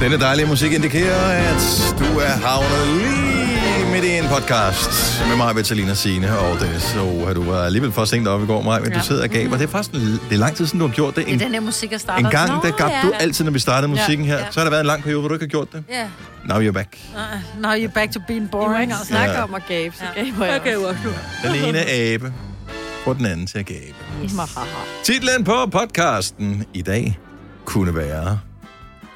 Denne dejlige musik indikerer, at du er havnet lige midt i en podcast med mig, Vitalina Signe og Dennis. Så du var alligevel for sent op i går, mig, men ja. du sidder og gaber. Det er faktisk en, det er lang tid siden, du har gjort det. Det En, er den her musik, jeg starter. en gang, Nå, der gab ja. du altid, når vi startede musikken her. Ja. Så har der været en lang periode, hvor du ikke har gjort det. Ja. Now you're back. Uh, now you're back to being I må boring. ikke altså. snakke Ja. om at gabe, så gaber jeg Okay, også. okay. Den ene abe får den anden til at gabe. Mahaha. Titlen på podcasten i dag kunne være...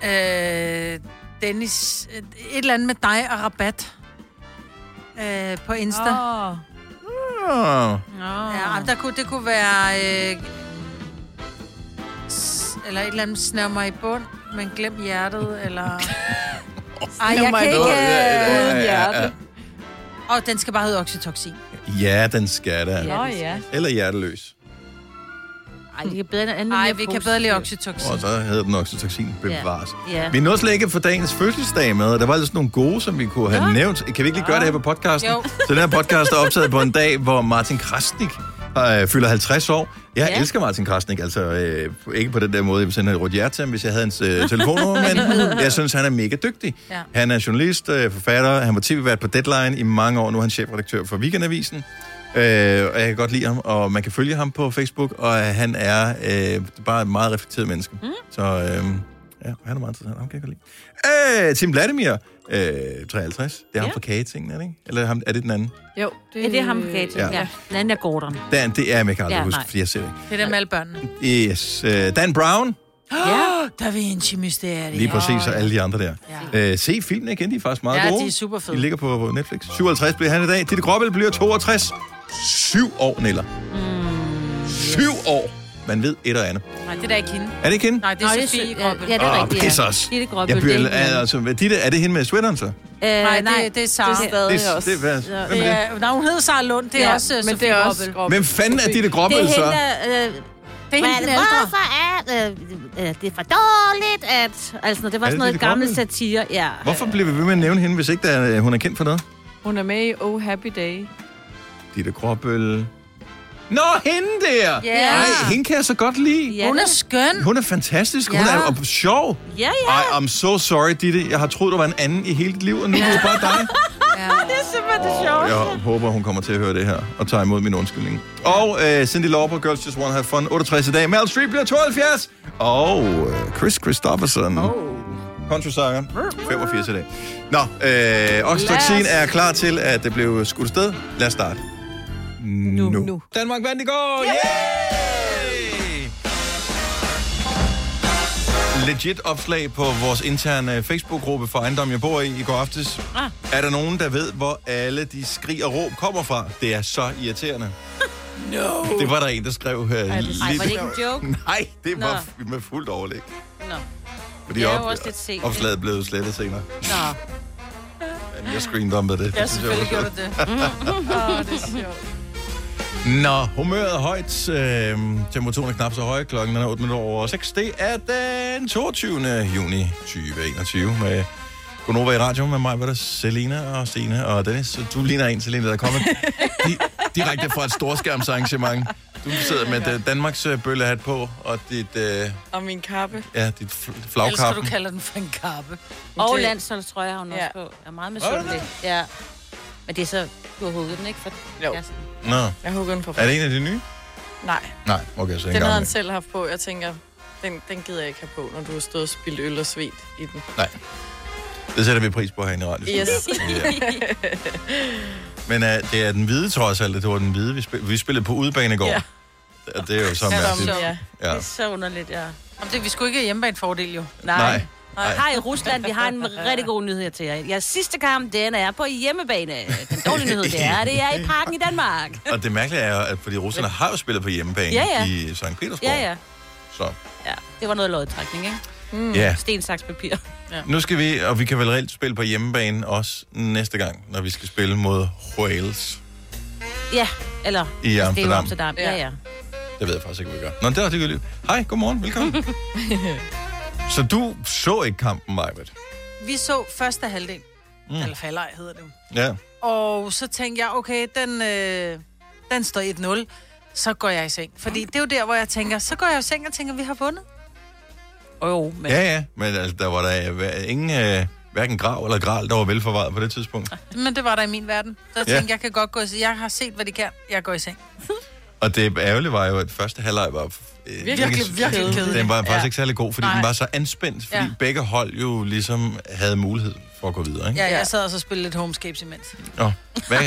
Øh, Dennis, øh, et eller andet med dig og rabat. Øh, på Insta. Oh. Åh. Oh, Ja, der kunne, det kunne være... Øh, s- eller et eller andet snæv mig i bund, men glem hjertet, eller... Ej, jeg kan ikke... Uden Øh, hjerte. og den skal bare hedde oxytocin. Ja, den skal der. Nå ja. Eller hjerteløs. Ej, det kan bedre end. Nej, vi kan bedre lide oxytocin. Og så hedder den oxytocin bevares. Ja. Vi nåede slet ikke få dagens fødselsdag med, og der var altså sådan nogle gode, som vi kunne have ja. nævnt. Kan vi ikke lige gøre det her på podcasten? Jo. Så den her podcast er optaget på en dag, hvor Martin Krasnik øh, fylder 50 år. Jeg ja. Ja. elsker Martin Krasnik, altså øh, ikke på den der måde, jeg vil sende et rødt hjerte til ham, hvis jeg havde hans øh, telefonnummer, men jeg synes, han er mega dygtig. Ja. Han er journalist, øh, forfatter, han var tv-vært på Deadline i mange år, nu er han chefredaktør for Weekendavisen. Øh, og jeg kan godt lide ham, og man kan følge ham på Facebook, og han er øh, bare et meget reflekteret menneske. Mm. Så øh, ja, han er meget interessant, ham kan jeg godt lide. Øh, Tim Vladimir, øh, 53, det er ham Ja. for kagetingen, er det ikke? Eller ham, er det den anden? Jo, Ja, det er ham, Kate. Ja. Ja. ja. Den anden er Gordon. Dan, det er, jeg kan aldrig ja, Ja, huske, nej. fordi jeg ser det Det er dem alle børnene. ikke. Yes. Øh, Dan Brown, Ja. Da Vinci Mysterie. lige præcis, og alle de andre der. Øh, se filmen igen, de er faktisk meget Ja, gode. de er super fede. De ligger på Netflix. 57 bliver han i dag. Ditte Grobbel bliver 62. Syv år, Niller. Mm, Syv år. Man ved et og andet. Nej, det er da ikke hende. Er det ikke hende? Nej, det er Nå, Sofie. Ja, det er Åh, rigtigt. pis ja. os. Ditte Grobbel, Jeg bliver, det er er, altså, hvad- Ditte, er det hende med sweateren så? Øh, Nej, nej, det, det er Sara. Det er stadig Det, også. det, hvad, hvem er det? Ja, hun hedder Sara Lund. Det er Ja, også uh, men Sofie det er også. Grobbel. Hvem fanden er Ditte det Grobbel er så? hende, der... Øh, Det er hende den ældre. hvorfor er øh, øh, det er for dårligt, at... Altså, det var Er det sådan noget gammel satire. Ja. Hvorfor bliver vi ved med at nævne hende, hvis ikke der, er- hun er kendt for noget? Hun er med i Oh Happy Day. Ditte Grobbel. Nå, hende der! Ja. Ej, hende kan jeg så godt lide. Ja, Hun er skøn. Hun er fantastisk. Hun Ja. er og sjov. Ja, ja. Ej, I'm so sorry, Ditte. Jeg har troet, du var en anden i hele dit liv, og nu er det bare dig. Ja. Det er simpelthen det sjovt. Jeg håber, hun kommer til at høre det her og tager imod min undskyldning. Og øh, Cindy Lauper, Girls Just Wanna Have Fun, 68 i dag. Meryl Streep bliver 72. Og øh, Chris Christopherson. Oh. Countrysanger, 85 i dag. Nå, øh, Oxytocin er klar til, at det blev skudt afsted. Lad os starte. Nu. Nu. Danmark vandt i går! Yay! Legit opslag på vores interne Facebook-gruppe for ejendom, jeg bor i i går aftes. Ah. Er der nogen, der ved, hvor alle de skrig og råb kommer fra? Det er så irriterende. No. Det var der en, der skrev her. Ej, var det ikke en joke? Nej, det var Nå. med fuldt overlæg. Nå. Fordi Det er jo op- også lidt sent, opslaget blev slettet senere. Nå. Jeg screendumpede det. Jeg selvfølgelig gjorde det. Åh, det er sjovt. Nå, humøret er højt. Øh, temperaturen er knap så høj. Klokken er 8 minutter over 6. Det er den 22. juni 2021 med Gunova i radio med mig, var der Selina og Stine og Dennis. Du ligner en, Selina, der er kommet di- direkte fra et storskærmsarrangement. Du sidder med øh, Danmarks øh, bøllehat på, og dit, øh, Og min kappe. ja, dit fl- Jeg elsker, du kalder den for en kappe. Og Det- landsholdstrøje har hun Ja. også på. Jeg er meget misundelig. Ja. Men det er så... Du har hugget den, ikke? For Jo. kæresten. Nå, Jeg hugger den på. er det en af de nye? Nej, Nej, okay, så en den havde han selv haft på. Jeg tænker, den, den gider jeg ikke have på, når du har stået og spildt øl og svedt i den. Nej. Det sætter vi pris på herinde i radioen. Yes. Men uh, det er den hvide trods alt. Det var den hvide, vi spillede, vi spillede på udebane i går. Ja. Det er jo så Ja, mærkeligt. ja. Ja. Det er så underligt, ja. Jamen, det, vi skulle ikke have hjemmebane-fordel, jo. Nej. Nej. Nej. Hej Rusland, vi har en rigtig god nyhed til jer. Jeres sidste kamp, den er på hjemmebane. Den dårlige nyhed, det er, det er i parken i Danmark. Og det mærkelige er jo, at fordi russerne har jo spillet på hjemmebane Ja, ja. i St. Petersborg. Ja, ja. Så ja. Det var noget lodtrækning, ikke? mm. ja, Sten, saks, papir. nu skal vi, og vi kan vel reelt spille på hjemmebane også næste gang, når vi skal spille mod Wales Ja, eller... i Det er Amsterdam. Amsterdam. Ja, ja. Det ved jeg faktisk ikke, hvad vi gør. Nå, det er ligegyldigt. Hej, godmorgen, velkommen. så du så ikke kampen, Majbet? Vi så første halvdel. Mm. Eller halvleg hedder det jo. Ja. Og så tænkte jeg, okay, den, øh, den står 1-0. Så går jeg i seng. Fordi det er jo der, hvor jeg tænker, så går jeg i seng og tænker, vi har vundet. Oh, jo, men... Ja, ja, men altså, der var der øh, ingen, øh, hverken grav eller gral, der var velforvaret på det tidspunkt. Men det var der i min verden. Så jeg Ja. tænkte, jeg kan godt gå i seng. Jeg har set, hvad de kan. Jeg går i seng. Og det ærgerlige var jo, at første halvleg var... Øh, Virkelig, virkelig kedelig. Den var faktisk Ja. ikke særlig god, fordi Nej. den var så anspændt, fordi Ja. begge hold jo ligesom havde mulighed for at gå videre, ikke? Ja, Ja. jeg sad og så spillede lidt Homescapes imens. Nå, hvad,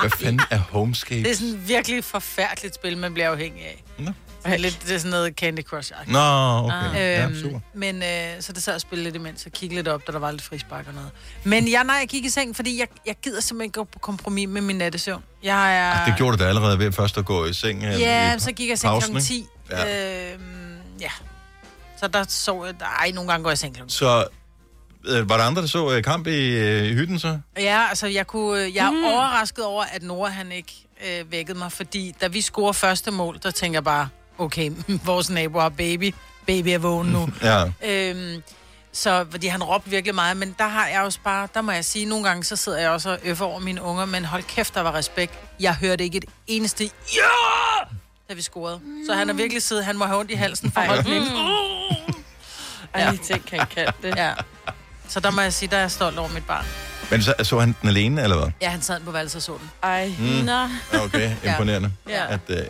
hvad fanden er Homescape? Det er sådan et virkelig forfærdeligt spil, man bliver afhængig af. Nå. Det er lidt det er sådan noget Candy Crush. Nå, okay. Ja, Øhm, super. men øh, så det sad og spillede lidt imens og kiggede lidt op, da der var lidt frispark og noget. Men jeg, nej, jeg gik i seng, fordi jeg, jeg gider simpelthen ikke gå på kompromis med min nattesøvn. Jeg er... Ah, Det gjorde du da allerede ved først at gå i seng. øh, Ja, i så gik jeg i seng kl. ikke? 10. Ja. Ja. Øhm, ja. Så der sov jeg... Ej, nogle gange går jeg i seng kl. Så øh, var der andre, der så øh, kamp i, øh, i hytten så? Ja, altså jeg, kunne, jeg er mm. overrasket over, at Nora han ikke øh, vækkede mig, fordi da vi scorer første mål, der tænker jeg bare, okay, vores nabo har baby. Baby er vågen nu. Ja. øhm, så fordi han råbte virkelig meget, men der har jeg også bare, der må jeg sige, nogle gange så sidder jeg også og øffer over mine unger, men hold kæft, der var respekt. Jeg hørte ikke et eneste ja, da vi scorede. Så han har virkelig siddet, han må have ondt i halsen for at holde den inde. Ej, ja. tænk, han kan det. Ja. Så der må jeg sige, der er jeg stolt over mit barn. Men så, så han den alene, eller hvad? Ja, han sad på værelset og så den. Ej. Mm. Nå. Okay, imponerende. Ja. At, øh, ja.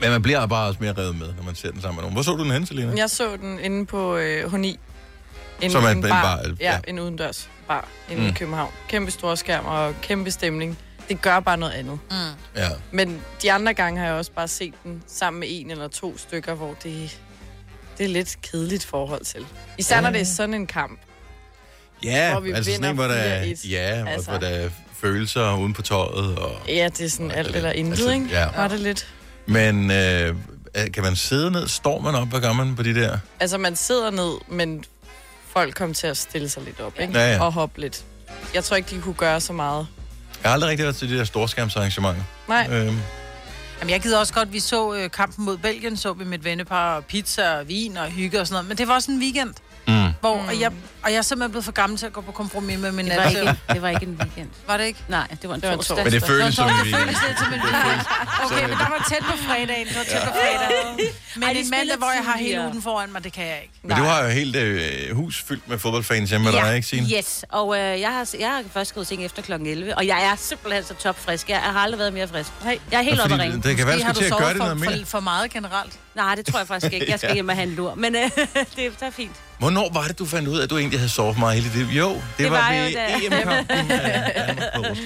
Men man bliver bare også mere revet med, når man ser den sammen med nogen. Hvor så du den hen, Selina? Jeg så den inde på øh, H9. En, Som er en bar, Ja, ja. ja, en udendørs bar inde Mm. i København. Kæmpe stor skærm og kæmpe stemning. Det gør bare noget andet. Mm. Ja. Men de andre gange har jeg også bare set den sammen med en eller to stykker, hvor det, det er lidt kedeligt forhold til. Især Ja. når det er sådan en kamp. Ja, Hvor vi altså sådan en, hvor der, 4-1. ja, altså. Hvor der er følelser uden på tøjet. Og, Ja, det er sådan og alt eller intet, altså, ikke? Ja. Var det lidt? Men øh, kan man sidde ned? Står man op? Hvad gør man på de der? Altså, man sidder ned, men folk kom til at stille sig lidt op, ikke? Ja, ja. Og hoppe lidt. Jeg tror ikke, de kunne gøre så meget. Jeg har aldrig rigtig været til de der storskærmsarrangementer. Nej. Øhm, Jamen, jeg gider også godt, vi så øh, kampen mod Belgien, så vi med et vennepar, og pizza og vin og hygge og sådan noget. Men det var også en weekend, mm. hvor og jeg, og jeg er simpelthen blevet for gammel til at gå på kompromis med min Det var, ikke, det var ikke en weekend. Var det ikke? Nej, det var en Det var en torsdag. Men det føles som en weekend. Okay, men der var tæt på fredagen. Det var tæt på fredagen. Men Ej, en mandag, hvor jeg har hele ugen foran mig, det kan jeg ikke. Men du har jo helt øh, hus fyldt med fodboldfans hjemme med dig, ikke Signe? Yes, og øh, jeg, har, jeg har først gået seng efter kl. 11, og jeg er simpelthen så topfrisk. Jeg har aldrig været mere frisk. Jeg er helt Ja, oppe at ringe. det kan være, Måske du skal har til du at gøre det noget mere. for, for meget generelt. Nej, det tror jeg faktisk ikke. Jeg skal Ja. hjem og have en lur. Men øh, det, det er fint. Hvornår var det, du fandt ud af, at du egentlig havde sovet meget hele liv? Jo, det, Det var, var ved EM-kampen af Danmark.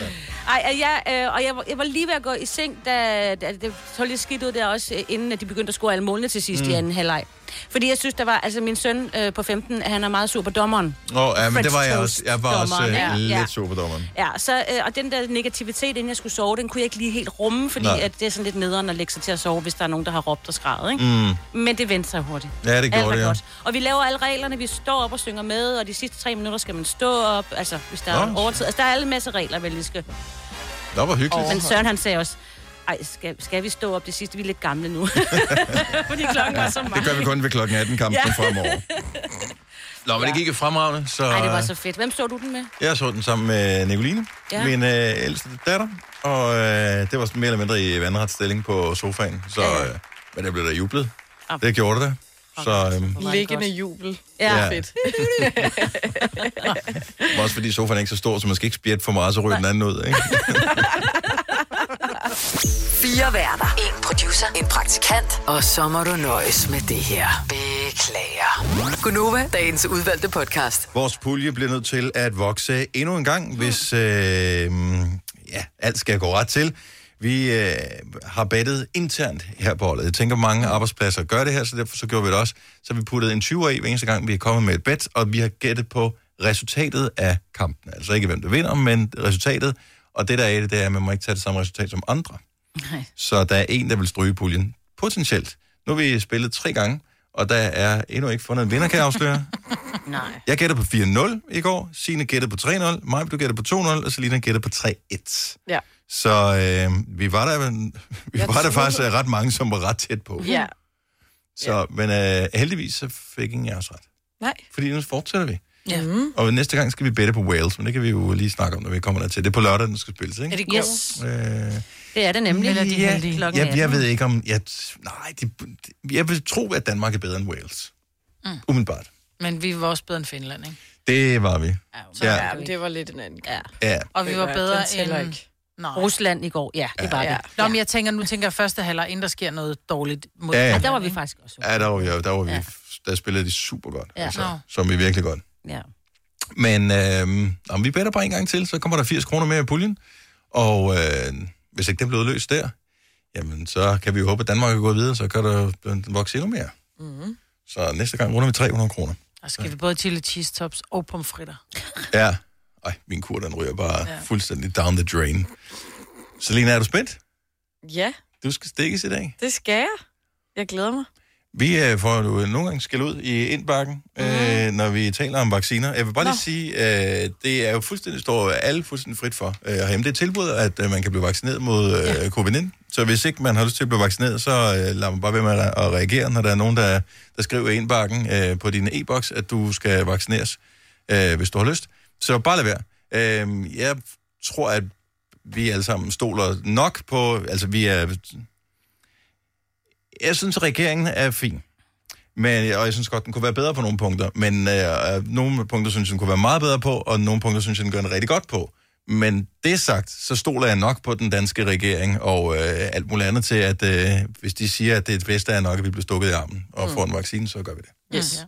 Ej, og jeg, øh, og jeg, var- jeg var lige ved at gå i seng, da, da det så lidt skidt ud der også, øh, inden at de begyndte at score alle målene til sidst mm. i anden halvleg. Fordi jeg synes, der var, altså min søn øh, på 15, han er meget sur på dommeren. Åh, ja, men det French var jeg også. Jeg var også dommeren, øh, ja. lidt Ja. superdommeren. Ja, så, øh, og den der negativitet, inden jeg skulle sove, den kunne jeg ikke lige helt rumme, fordi Nej. at det er sådan lidt nederen at lægge sig til at sove, hvis der er nogen, der har råbt og skrevet, ikke? Mm. Men det vendte sig hurtigt. Ja, det gjorde det, ja. godt. Og vi laver alle reglerne, vi står op og synger med, og de sidste tre minutter skal man stå op, altså hvis der er Nå. overtid. Altså der er alle masse regler, vel, vi skal. Det var hyggeligt. Men Søren han sagde også, ej, skal, skal vi stå op det sidste? Vi er lidt gamle nu. Fordi klokken var så Det meget. gør vi kun ved klokken 18 kampen ja. fremover. Nå, men det gik jo fremragende, så Ej, det var så fedt. Hvem så du den med? jeg så den sammen med Nicoline, ja. Ja. min øh, ældste datter, og øh, det var sådan mere eller mindre i vandretsstilling på sofaen, så, Ja, ja. øh, men der blev der jublet. Ah. Det gjorde det. Så øh, det Liggende jubel. Ja. Ja. Fedt. også fordi sofaen er ikke så stor, så man skal ikke spjætte for meget, så ryger den anden ud, ikke? Fire værter. En producer. En praktikant. Og så må du nøjes med det her. Beklager. Gunova, dagens udvalgte podcast. Vores pulje bliver nødt til at vokse endnu en gang, hvis øh, ja, alt skal gå ret til. Vi øh, har bettet internt her på holdet. Jeg tænker, mange arbejdspladser gør det her, så derfor så gjorde vi det også. Så vi puttede en 20 i hver eneste gang, vi er kommet med et bet, og vi har gættet på resultatet af kampen. Altså ikke, hvem der vinder, men resultatet. Og det der er i det, det er, at man må ikke tage det samme resultat som andre. Nej. Så der er en, der vil stryge puljen. Potentielt. Nu har vi spillet tre gange, og der er endnu ikke fundet en vinder, kan jeg afsløre. Nej. Jeg gættede på 4-0 i går, Signe gættede på 3-0, Maj, du gættede på 2-0, og Selina gættede på 3-1. Ja. Så øh, vi var der, vi Jeg var der troede- faktisk øh, ret mange, som var ret tæt på. Ja. Så, men øh, heldigvis så fik ingen af os ret. Nej. Fordi nu fortsætter vi. Ja. Mm. Og næste gang skal vi bette på Wales, men det kan vi jo lige snakke om, når vi kommer der til. Det er på lørdag, den skal spilles, Er ikke? det godt? Yes, Øh, det er det nemlig. Eller de ja, heldige. Klokken jeg, jeg 18. ved ikke om... Jeg, nej, de, jeg vil tro, at Danmark er bedre end Wales. Mm. Umiddelbart. Men vi var også bedre end Finland, ikke? Det var vi. Ja, Ja, men det var lidt en anden. Ja. ja. Og vi var Ja, bedre end... ikke. Nej. Rusland i går, ja, det var Ja. det. Nå, men jeg tænker, nu tænker jeg første halvleg, inden der sker noget dårligt mod Ja, ja. Ja, der var vi faktisk også. Ja, der var vi, der var vi, Ja. der spillede de super godt. Ja. Altså, som vi virkelig godt. Ja. Men øh, om vi bedre bare en gang til, så kommer der 80 kroner mere i puljen. Og øh, hvis ikke det er blevet løst der, jamen så kan vi jo håbe, at Danmark kan gå videre, så kan der vokse endnu mere. Mm-hmm. Så næste gang runder vi 300 kroner. Der skal vi både chili cheese tops og pomfritter. Ja. Ej, min kur, den ryger bare ja. fuldstændig down the drain. Selina, er du spændt? Ja, Du skal stikkes i dag. det skal jeg. Jeg glæder mig. Vi øh, får jo nogle gange skæld ud i indbakken, mm. øh, når vi taler om vacciner. Jeg vil bare lige Nå. sige, sige, øh, det er jo fuldstændig, står alle fuldstændig frit for øh, herhjemme. Det er tilbud, at øh, man kan blive vaccineret mod øh, ja. covid-19. Så hvis ikke man har lyst til at blive vaccineret, så øh, lad mig bare være med at, at reagere, når der er nogen, der, der skriver i indbakken øh, på din e-boks, at du skal vaccineres, øh, hvis du har lyst. Så bare lad være. Øh, jeg tror, at vi alle sammen stoler nok på, altså vi er jeg synes, at regeringen er fin. Men, og jeg synes godt, den kunne være bedre på nogle punkter. Men øh, nogle punkter synes jeg, den kunne være meget bedre på, og nogle punkter synes jeg, den gør den rigtig godt på. Men det sagt, så stoler jeg nok på den danske regering og øh, alt muligt andet til, at øh, hvis de siger, at det er det bedste er nok, at vi bliver stukket i armen og mm. får en vaccine, så gør vi det. Yes.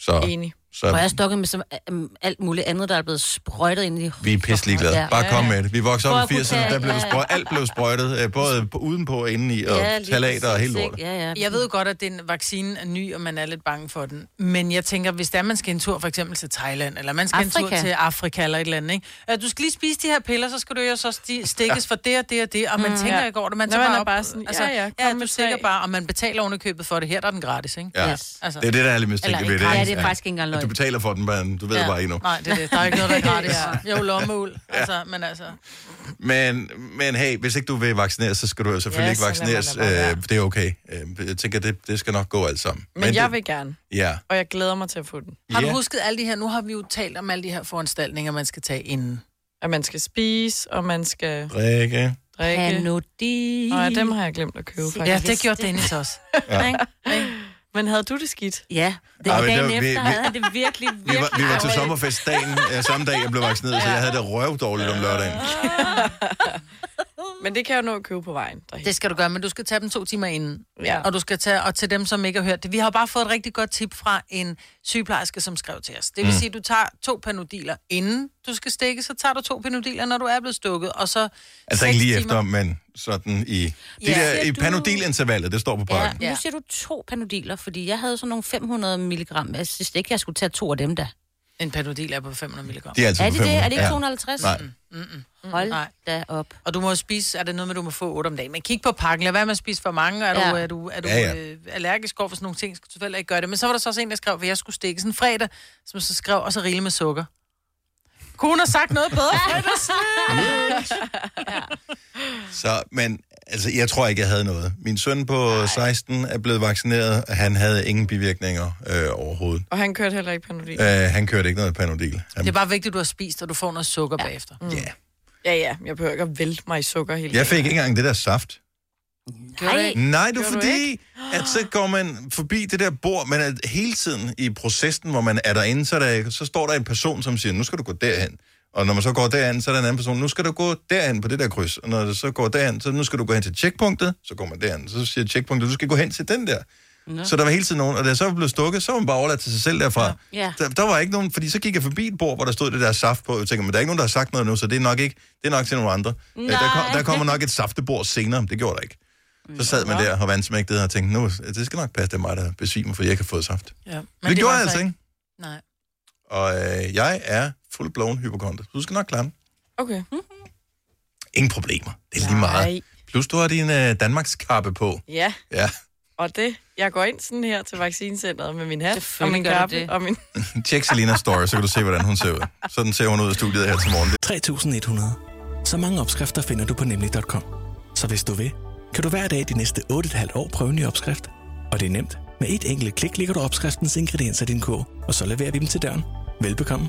Så, Enig. Og jeg er så stukket med som, um, alt muligt andet, der er blevet sprøjtet ind i vi er pisselig glade. Ja. Bare kom med det. Vi voksede op i For at kunne 80'erne, der blev ja, ja. sprøjtet, alt blev sprøjtet, øh, både på, udenpå og indeni, og Ja, talater og ikke? lortet. Ja, ja. Jeg ved godt, at den vaccine er ny, og man er lidt bange for den. Men jeg tænker, hvis der man skal en tur for eksempel til Thailand, eller man skal en Afrika. tur til Afrika eller et eller andet, ikke? Øh, Du skal lige spise de her piller, så skal du jo så sti- stikkes for det og det og det, og man mm, tænker Ja. ikke over det. Man Nå, tager man bare op, bare sådan, ja, ja, kom ja, med du stikker bare, og man betaler ovenikøbet for det. Her der er den gratis, ikke? Ja. Yes. Altså. Det er det, der er lidt mistænkeligt ved det. Ja, det er faktisk ikke engang At. Du betaler for den, men du ved det bare ikke nu. Nej, det er det. Der er ikke noget, der er gratis. Jo, lommeul. Altså, men altså... Men, men hey, hvis ikke du vil vaccineres, så skal du jo selvfølgelig Ja, ikke vaccineres. lade være. Øh, det er okay. Øh, jeg tænker, det, det skal nok gå alt sammen. Men, Men jeg det, vil gerne, Ja. og jeg glæder mig til at få den. Har du ja. husket alle de her... Nu har vi jo talt om alle de her foranstaltninger, man skal tage inden. At man skal spise, og man skal Rikke. drikke. Panodi. Og ja, dem har jeg glemt at købe, faktisk. Ja, det gjorde Dennis også. Ja. Men havde du det skidt? Ja, det Ej, var men det dagen var- efter, vi- havde han det virkelig, Vi var, virkelig vi var til sommerfest dagen, øh, samme dag, jeg blev vaccineret, så jeg havde det røvdårligt om lørdagen. Men det kan jeg jo nå at købe på vejen. derhen. Det skal du gøre, men du skal tage dem to timer inden. Ja. Og du skal tage, og til dem, som ikke har hørt det. Vi har bare fået et rigtig godt tip fra en sygeplejerske, som skrev til os. Det vil mm. sige, at du tager to panodiler inden du skal stikke, så tager du to panodiler, når du er blevet stukket, og så Altså ikke seks lige timer. efter, men sådan i... Det Ja. der, i du- panodilintervallet, det står på Ja, pakken. men nu siger du to panodiler, fordi jeg havde sådan nogle 500 milligram. Jeg synes ikke, jeg skulle tage to af dem der. En panodil er på 500 mg. De er altid Er det det? 500. Er det ikke Ja. 250? Nej. Hold Nej. da op. Og du må spise, er det noget med, du må få 8 om dagen. Men kig på pakken, lad være med at spise for mange. Er Ja. du, er du, er du Ja, ja. Øh, allergisk over for sådan nogle ting, skal du selvfølgelig ikke gøre det. Men så var der så også en, der skrev, at jeg skulle stikke sådan en fredag, som så skrev, og så rille med sukker. Kunne hun have sagt noget bedre fredags? Så, men altså, jeg tror ikke, jeg havde noget. Min søn på 16 er blevet vaccineret, og han havde ingen bivirkninger øh, overhovedet. Og han kørte heller ikke panodil. Øh, han kørte ikke noget panodil. Han, Det er bare vigtigt, at du har spist, og du får noget sukker ja. bagefter. ja. Ja, ja, jeg behøver ikke at vælte mig i sukker hele Jeg fik ikke engang det der saft. Nej, Nej, det er Gør du fordi, at så går man forbi det der bord, men at hele tiden i processen, hvor man er derinde, så, er der, så står der en person, som siger, nu skal du gå derhen. Og når man så går derhen, så er der en anden person, nu skal du gå derhen på det der kryds. Og når du så går derhen, så nu skal du gå hen til checkpunktet, så går man derhen. Så siger checkpunktet, du skal gå hen til den der. Nå. Så der var hele tiden nogen, og da jeg så blev stukket, så var man bare overladt til sig selv derfra. Ja. Der, der, var ikke nogen, fordi så gik jeg forbi et bord, hvor der stod det der saft på, og jeg tænker, men der er ikke nogen, der har sagt noget nu, så det er nok ikke, det er nok til nogle andre. Øh, Der, kom, der kommer nok et saftebord senere, det gjorde der ikke. Så sad man der og vandsmægtede og tænkte, nu, det skal nok passe, det er mig, der besvimer, fordi jeg ikke har fået saft. Ja. Men Men det gjorde jeg altså ikke. Nej. Og øh, jeg er full-blown hypokonter. Du skal nok klare den. Okay. Ingen problemer. Det er lige meget. Nej. Plus du har din øh, Danmarks kappe på. Ja, Ja. og det, jeg går ind sådan her til vaccinecenteret med min hat og min kappe det. og min... Tjek Selinas story, så kan du se, hvordan hun ser ud. Sådan ser hun ud i studiet her til morgen. 3.100. Så mange opskrifter finder du på nemlig.com. Så hvis du vil, kan du hver dag de næste 8,5 år prøve en ny opskrift. Og det er nemt. Med et enkelt klik ligger du opskriftens ingredienser i din kog, og så leverer vi dem til døren. Velbekomme.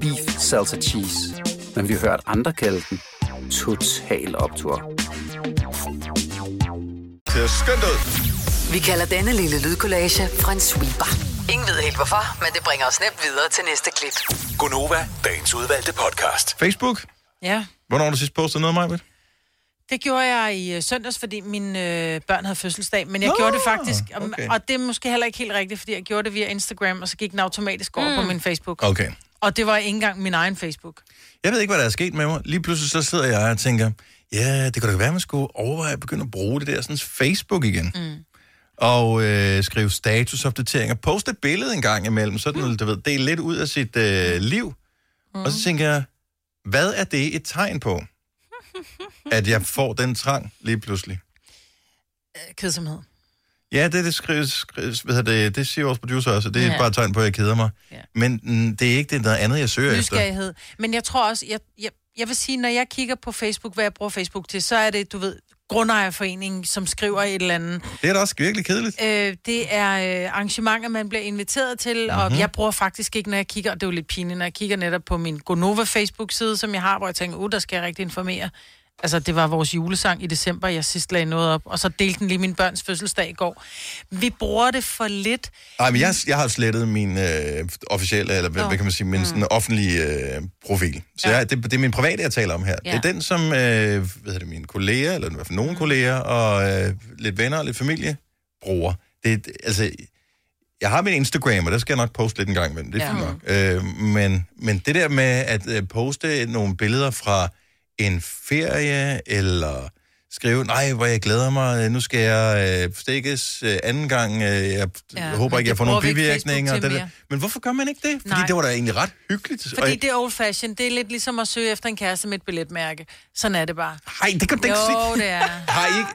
Beef Salsa Cheese, men vi har hørt andre kalde den Total Optor. Det ser skønt ud. Vi kalder denne lille lydkollage en sweeper. Ingen ved helt hvorfor, men det bringer os nemt videre til næste klip. Gonova, dagens udvalgte podcast. Facebook. Ja, Hvornår har du sidst postet noget, Majbet? det gjorde jeg i øh, søndags, fordi mine øh, børn havde fødselsdag. Men jeg Nå, gjorde det faktisk, og, okay. og det er måske heller ikke helt rigtigt, fordi jeg gjorde det via Instagram, og så gik den automatisk over mm. på min Facebook. Okay. Og det var ikke engang min egen Facebook. Jeg ved ikke, hvad der er sket med mig. Lige pludselig så sidder jeg og tænker, ja, det kunne da være, man skulle overveje at begynde at bruge det der sådan Facebook igen. Mm. Og øh, skrive statusopdateringer. Poste et billede en gang imellem, sådan mm. du ved, dele lidt ud af sit øh, liv. Mm. Og så tænker jeg, hvad er det et tegn på? At jeg får den trang lige pludselig. Øh, Kedsomhed. Ja, det, det skrives, skrives hvad det, det siger vores producer også, og det er ja. Bare et tegn på, at jeg keder mig. Ja. Men mm, det er ikke det, der er andet, jeg søger efter. Nysgerrighed. Men jeg tror også, jeg, jeg, jeg vil sige, når jeg kigger på Facebook, hvad jeg bruger Facebook til, så er det, du ved, grundejerforeningen, som skriver et eller andet. Det er da også virkelig kedeligt. Øh, det er øh, arrangementer, man bliver inviteret til, mm-hmm. og jeg bruger faktisk ikke, når jeg kigger, og det er jo lidt pinligt, når jeg kigger netop på min Gonova Facebook-side, som jeg har, hvor jeg tænker, uh, der skal jeg rigtig informere. Altså, det var vores julesang i december, jeg sidst lagde noget op, og så delte den lige min børns fødselsdag i går. Vi bruger det for lidt. Nej, men jeg, jeg har slettet min øh, officielle, eller hvad, hvad kan man sige, min sådan, offentlige øh, profil. Så Ja. jeg, det, det er min private, jeg taler om her. Ja. Det er den, som øh, hvad hedder det, mine kolleger, eller i hvert fald nogle kolleger, og øh, lidt venner og lidt familie bruger. Det, altså, jeg har min Instagram, og der skal jeg nok poste lidt en gang imellem. Det er Ja. ja. fint nok. Øh, men, men det der med at øh, poste nogle billeder fra en ferie, eller skrive, nej, hvor jeg glæder mig, nu skal jeg øh, stikkes øh, anden gang, øh, jeg Ja, håber ikke, jeg får nogle bivirkninger. Til Det der. Men hvorfor gør man ikke det? Fordi Nej. det var da egentlig ret hyggeligt. Og Fordi jeg- det er old fashion. Det er lidt ligesom at søge efter en kæreste med et billetmærke. Sådan er det bare. Ej, det kan du ikke Jo, sige. det er. Har I ikke...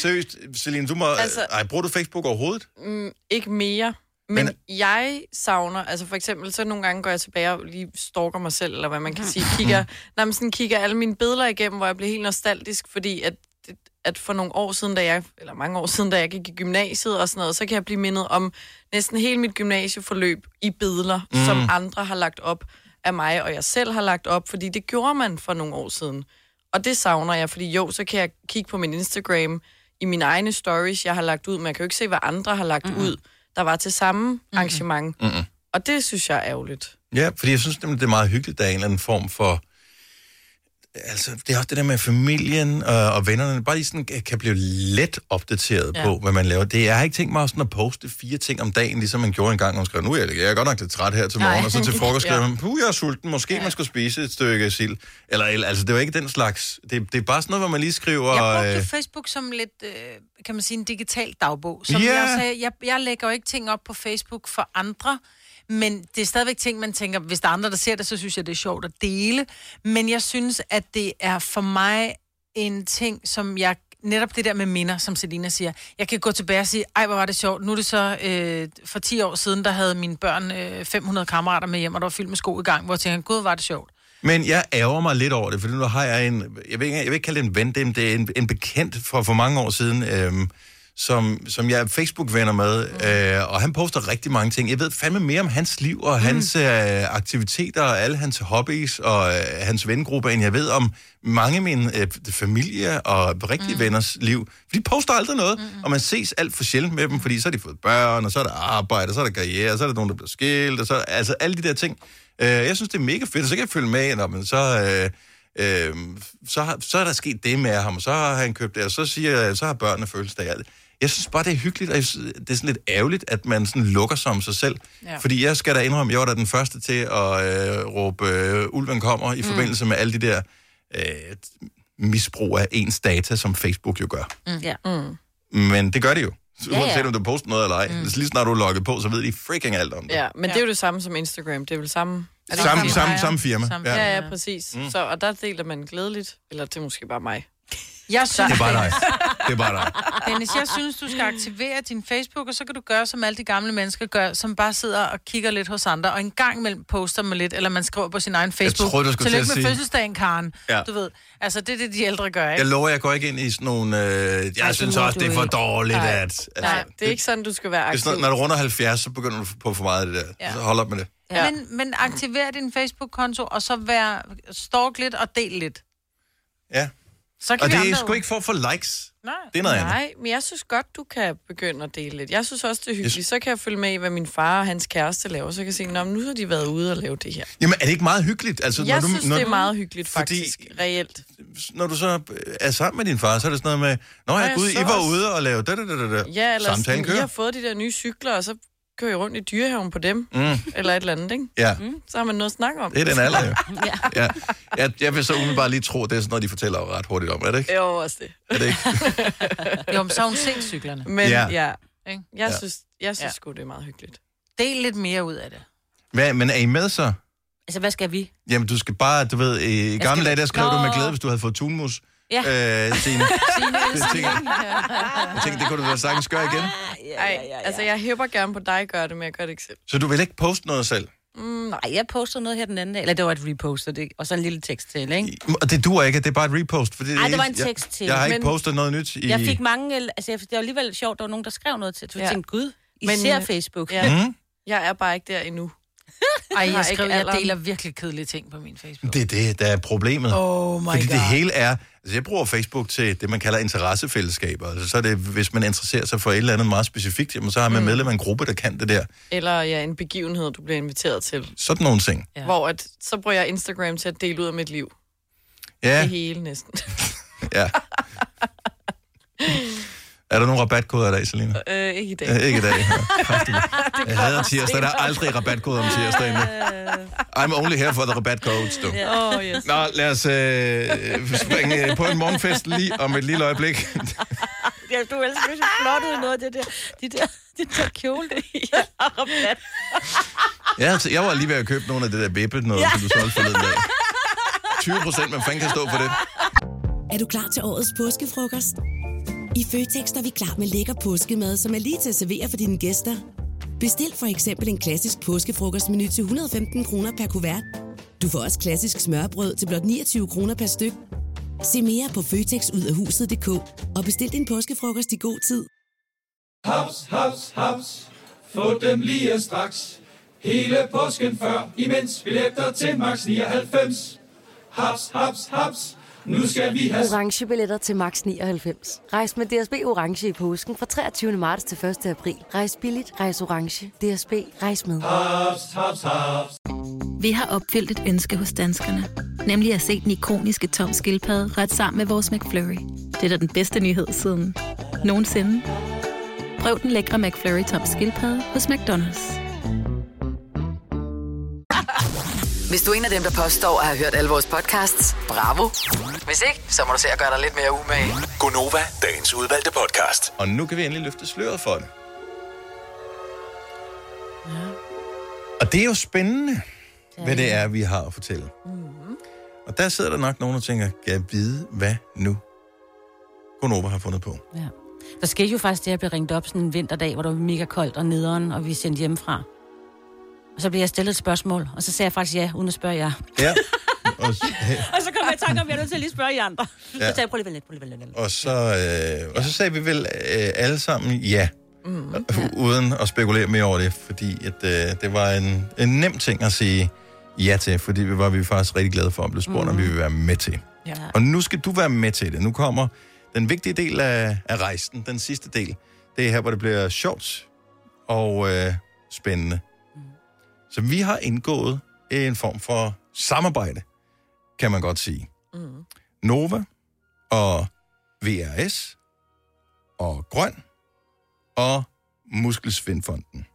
Seriøst, Celine, du må... Altså- Ej, bruger du Facebook overhovedet? Mm, ikke mere. Men, Men- jeg savner, altså for eksempel, så nogle gange går jeg tilbage og lige stalker mig selv, eller hvad man kan sige, kigger, når man sådan kigger alle mine billeder igennem, hvor jeg bliver helt nostalgisk, fordi at, at for nogle år siden, da jeg, eller mange år siden, da jeg gik i gymnasiet og sådan noget, så kan jeg blive mindet om næsten hele mit gymnasieforløb i billeder, mm. som andre har lagt op af mig, og jeg selv har lagt op, fordi det gjorde man for nogle år siden. Og det savner jeg, fordi jo, så kan jeg kigge på min Instagram i mine egne stories, jeg har lagt ud, men jeg kan jo ikke se, hvad andre har lagt mm-hmm. ud, der var til samme arrangement. Mm-mm. Og det synes jeg er ærgerligt. Ja, fordi jeg synes nemlig, det er meget hyggeligt, der er en eller anden form for... Altså, det er også det der med familien og, og vennerne, bare lige sådan kan- kan blive let opdateret ja. På, hvad man laver. Det, jeg har ikke tænkt mig sådan at poste fire ting om dagen, ligesom man gjorde en gang, og man skrev, nu er jeg, jeg er godt nok lidt træt her til morgen, Nej. og så til frokost skrev man, puh, jeg er sulten, måske ja. man skulle spise et stykke sild. Eller, eller, altså, det var ikke den slags. Det, det er bare sådan noget, hvor man lige skriver... Jeg brugte øh, Facebook som lidt, øh, kan man sige, en digital dagbog. Som Ja. jeg sagde, jeg, jeg lægger jo ikke ting op på Facebook for andre, men det er stadigvæk ting, man tænker, hvis der er andre, der ser det, så synes jeg, det er sjovt at dele. Men jeg synes, at det er for mig en ting, som jeg netop det der med minder, som Selina siger. Jeg kan gå tilbage og sige, ej, hvor var det sjovt. Nu er det så, øh, for 10 år siden, der havde mine børn øh, 500 kammerater med hjem, og der var fyldt med sko i gang, hvor jeg tænkte, gud, var det sjovt. Men jeg ærger mig lidt over det, for nu har jeg en, jeg vil ikke, jeg vil ikke kalde det en ven, det er en, det en, en bekendt fra for mange år siden, øhm, som, som jeg er Facebook-venner med, øh, og han poster rigtig mange ting. Jeg ved fandme mere om hans liv og hans øh, aktiviteter og alle hans hobbies og øh, hans vennegruppe, end jeg ved om mange af mine øh, familie og rigtige mm. venners liv. For de poster aldrig noget, mm. og man ses alt for sjældent med dem, fordi så har de fået børn, og så er der arbejde, og så er der karriere, og så er der nogen, der bliver skilt, og så altså alle de der ting. Øh, jeg synes, det er mega fedt, og så kan jeg følge med, når man så... Øh, Øh, så, så er der sket det med ham, og så har han købt det, og så siger så har børnene fødselsdag. Jeg synes bare, det er hyggeligt, og synes, det er sådan lidt ærgerligt, at man sådan lukker sig om sig selv. Ja. Ja. Fordi jeg skal da indrømme, jeg var da den første til at øh, råbe, øh, ulven kommer, i Mm. forbindelse med alle de der øh, misbrug af ens data, som Facebook jo gør. Mm. Ja. Mm. Men det gør det jo. Ja, ja. Uanset om du poster noget eller ej. Mm. Lige snart du er logget på, så ved de freaking alt om det. Ja, men ja. det er jo det samme som Instagram. Det er vel samme... Er det Samme- samme- samme firma, Samme, ja. ja. ja, ja, præcis. Mm. Så, og der deler man glædeligt. Eller det er måske bare mig. Jeg synes, Det er bare dig. Det er bare dig. Dennis, jeg synes, du skal aktivere din Facebook, og så kan du gøre, som alle de gamle mennesker gør, som bare sidder og kigger lidt hos andre, og en gang imellem poster man lidt, eller man skriver på sin egen Facebook. troede, du skulle Tillykke til at med sige- fødselsdagen, Karen. Ja. Du ved, altså det er det, de ældre gør, ikke? Jeg lover, jeg går ikke ind i sådan nogle... Øh, jeg Ej, synes også, det er for ikke. dårligt, Nej. at... Altså, Nej, det er ikke sådan, du skal være aktiv. sådan, når du runder 70, så begynder du på for meget af det der. Ja. Ja. Så hold op med det. Ja. Men, men aktiver din Facebook-konto, og så vær, stalk lidt og del lidt. Ja. Så kan Og det er sgu ikke for at få likes. Nej. Det er noget andet. Nej, men jeg synes godt, du kan begynde at dele lidt. Jeg synes også, det er hyggeligt. Så kan jeg følge med i, hvad min far og hans kæreste laver. Så kan jeg se, Nå, nu har de været ude og lave det her. Jamen, er det ikke meget hyggeligt? Altså, jeg når du, synes, når, det er meget hyggeligt, Fordi- faktisk. Reelt. Når du så er sammen med din far, så er det sådan noget med, Nå Nå, ja, jeg gud, I var også- ude og lave da, da, da, da, da. Ja, eller Samtalen sådan, I kører. har fået de der nye cykler, og så kører rundt i dyrehaven på dem. Mm. Eller et eller andet, ikke? Ja. Mm, så har man noget at snakke om. Det er den alder, jo. ja. Ja. Jeg, jeg vil så umiddelbart lige tro, at det er sådan noget, de fortæller ret hurtigt om, er det ikke? Jo, også det. Er det ikke? Jo, men så har hun set cyklerne. Men Ja. ja. Ikke? jeg Ja. synes, jeg synes Ja. sgu, det er meget hyggeligt. Del lidt mere ud af det. Hvad, men er I med så? Altså, hvad skal vi? Jamen, du skal bare, du ved, i gamle dage, der skrev du med glæde, hvis du havde fået tunmus. Ja. Øh, Signe. Signe Det tænker jeg. Tænkte, det kunne du da sagtens gøre igen. Ej, altså jeg hæpper gerne på dig gør det, men jeg gør det ikke selv. Så du vil ikke poste noget selv? Mm, nej, jeg postede noget her den anden dag. Eller det var et repost, og, det, og så en lille tekst til, ikke? Og det duer ikke, det er bare et repost. For det, er Ej, det var en tekst til. Jeg, jeg har ikke postet noget nyt i... Jeg fik mange... Altså, det var alligevel sjovt, der var nogen, der skrev noget til. Så jeg Ja. tænkte, gud, I Men, ser Facebook. Ja. Mm. Jeg er bare ikke der endnu. Ej, har jeg, ikke skrev, jeg deler virkelig kedelige ting på min Facebook. Det er det, der er problemet. Oh my Fordi God. det hele er... Altså, jeg bruger Facebook til det, man kalder interessefællesskaber. Altså, så er det, hvis man interesserer sig for et eller andet meget specifikt, jamen, så har man Mm. medlem af en gruppe, der kan det der. Eller ja, en begivenhed, du bliver inviteret til. Sådan nogle ting. Ja. Hvor at, så bruger jeg Instagram til at dele ud af mit liv. Ja, Det hele næsten. ja. Er der nogle rabatkoder i dag, Selina? øh, ikke i dag. Øh, ikke i dag. Ja. Jeg hader tirsdag. Der er aldrig rabatkoder om tirsdagen. I'm only here for the rabat codes, du. Åh, oh, yes. Nå, lad os øh, springe på en morgenfest lige om et lille øjeblik. Ja, du er ellers så flot ud i noget af det der, de der, de der kjole. ja. rabat. Ja, altså, jeg var lige ved at købe nogle af det der vippe noget, ja. som du solgte forleden dag. 20 procent, man fanden kan stå for det. Er du klar til årets påskefrokost? I Føtex er vi klar med lækker påskemad, som er lige til at servere for dine gæster. Bestil for eksempel en klassisk påskefrokostmenu til 115 kroner per kuvert. Du får også klassisk smørbrød til blot 29 kroner per styk. Se mere på føtexudafhuset.dk og bestil din påskefrokost i god tid. Haps, haps, haps. Få dem lige straks. Hele påsken før, imens billetter til max 99. Haps, haps, haps. Nu skal vi have... Orange billetter til max 99. Rejs med DSB Orange i påsken fra 23. marts til 1. april. Rejs billigt, rejs orange. DSB, rejs med. Haps, haps, haps. Vi har opfyldt et ønske hos danskerne. Nemlig at se den ikoniske tom skildpadde ret sammen med vores McFlurry. Det er da den bedste nyhed siden nogensinde. Prøv den lækre McFlurry tom skildpadde hos McDonald's. Hvis du er en af dem, der påstår at have hørt alle vores podcasts, bravo. Hvis ikke, så må du se at gøre dig lidt mere umage. Gonova, dagens udvalgte podcast. Og nu kan vi endelig løfte sløret for det. Ja. Og det er jo spændende, hvad det er, vi har at fortælle. Mm-hmm. Og der sidder der nok nogen, der tænker, kan jeg vide, hvad nu Gonova har fundet på? Ja. Der skete jo faktisk det, at jeg blev ringet op sådan en vinterdag, hvor det var mega koldt og nederen, og vi sendte hjemmefra. Og så blev jeg stillet et spørgsmål, og så sagde jeg faktisk ja, uden at spørge jer. Ja. Og, Og så kom jeg i tanke om, at jeg er nødt til at lige spørge jer andre. Ja. Så sagde jeg, prøv lige lidt, prøv lige lidt. og, så, øh, og så sagde vi vel øh, alle sammen ja, Mm. uden at spekulere mere over det, fordi at, øh, det var en, en nem ting at sige ja til, fordi vi var vi faktisk rigtig glade for at blive spurgt, mm. om vi vil være med til. Ja. Og nu skal du være med til det. Nu kommer den vigtige del af, af rejsen, den sidste del. Det er her, hvor det bliver sjovt og øh, spændende. Mm. Så vi har indgået en form for samarbejde, kan man godt sige. Mm. Nova og VRS og Grøn og Muskelsvindfonden.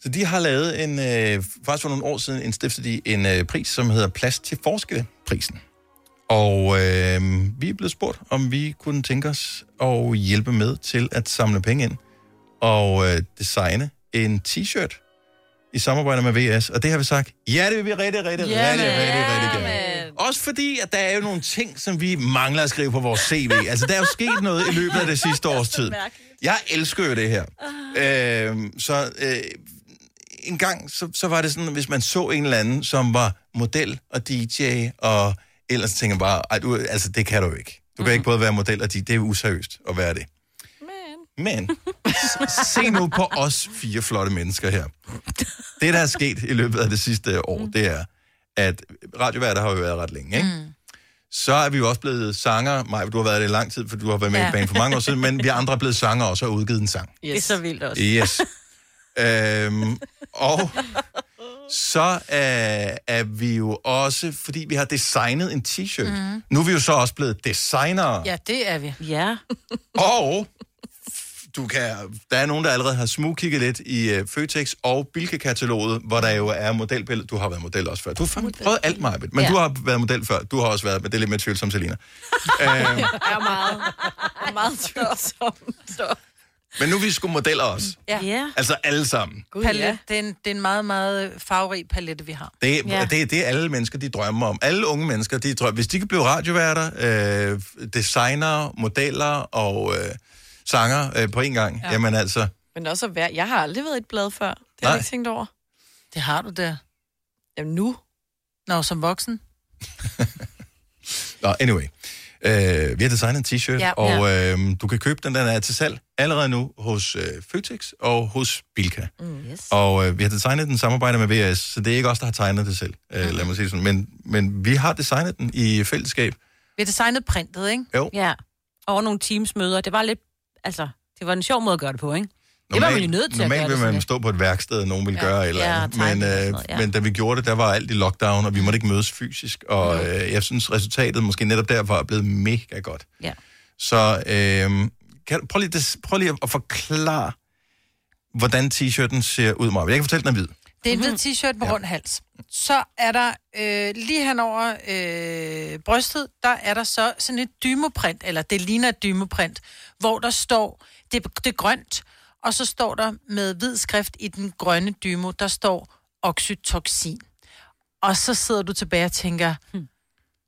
Så de har lavet en, øh, faktisk for nogle år siden, en stiftede de en øh, pris, som hedder Plads til Forskelle-prisen. Og øh, vi er blevet spurgt, om vi kunne tænke os at hjælpe med til at samle penge ind og øh, designe en t-shirt i samarbejde med VS. Og det har vi sagt, ja, det vil vi rigtig, rigtig, Ja, rigtig, rigtig, rigtig gerne. Også fordi, at der er jo nogle ting, som vi mangler at skrive på vores CV. Altså, der er jo sket noget i løbet af det sidste års tid. Jeg elsker jo det her. Øh, så øh, en gang, så, så var det sådan, hvis man så en eller anden, som var model og DJ, og ellers tænker bare, Ej, du, altså, det kan du ikke. Du kan ikke både være model og DJ. Det er useriøst at være det. Men, se nu på os fire flotte mennesker her. Det, der er sket i løbet af det sidste år, det er, at radioværter har jo været ret længe, ikke? Mm. Så er vi jo også blevet sanger. Maja, du har været det i lang tid, for du har været med ja. I banen for mange år siden, men vi andre er blevet sanger også og har udgivet en sang. Yes. Det er så vildt også. Yes. øhm, og så øh, er vi jo også, fordi vi har designet en t-shirt. Mm. Nu er vi jo så også blevet designere. Ja, det er vi. Ja. Og du kan, der er nogen, der allerede har smugkigget lidt i uh, Føtex og Bilka-kataloget, hvor der jo er modelbilleder. Du har været model også før. Du har fandme prøvet alt, Marbet. Men Ja. ja. du har været model før. Du har også været, men det er lidt mere tvivlsomt, Selina. øhm, er meget, meget tvivlsomt. Så. men nu er vi sgu modeller også. Ja. ja. Altså alle sammen. Gud, Palette. Det, er en, det er en meget, meget farverig palette, vi har. Det, Ja. ja. det, det er alle mennesker, de drømmer om. Alle unge mennesker, de drømmer. Hvis de kan blive radioværter, øh, designer, modeller og øh, sanger øh, på en gang, Ja. ja. jamen altså... Men også at være... Jeg har aldrig været et blad før. Det har Nej. jeg ikke tænkt over. Det har du der. Jamen nu. Nå, som voksen. Nå, anyway. Øh, vi har designet en t-shirt, Ja. ja, og øh, du kan købe den, den er til salg allerede nu hos øh, Føtex og hos Bilka. Mm. Yes. Og øh, vi har designet den i samarbejde med VS, så det er ikke os, der har tegnet det selv, øh, lad mig sige sådan. Men, men vi har designet den i fællesskab. Vi har designet printet, ikke? Jo. Ja. Over nogle teamsmøder. Det var lidt... Altså, det var en sjov måde at gøre det på, ikke? det var man jo nødt til at normalt gøre vil det man sådan stå på et værksted, og nogen ville Ja. gøre et eller andet. men, øh, noget, ja. men da vi gjorde det, der var alt i lockdown, og vi måtte ikke mødes fysisk. Og øh, jeg synes, resultatet måske netop derfor er blevet mega godt. Ja. Så øh, kan, prøv, lige, prøv lige at forklare, hvordan t-shirten ser ud, Maja. Jeg kan fortælle, den er hvid. Det er en hvid t-shirt med rund hals. Så er der øh, lige henover øh, brystet, der er der så sådan et dymoprint, eller det ligner et dymoprint, hvor der står, det, det er grønt, og så står der med hvid skrift i den grønne dymo, der står oxytocin. Og så sidder du tilbage og tænker, hmm,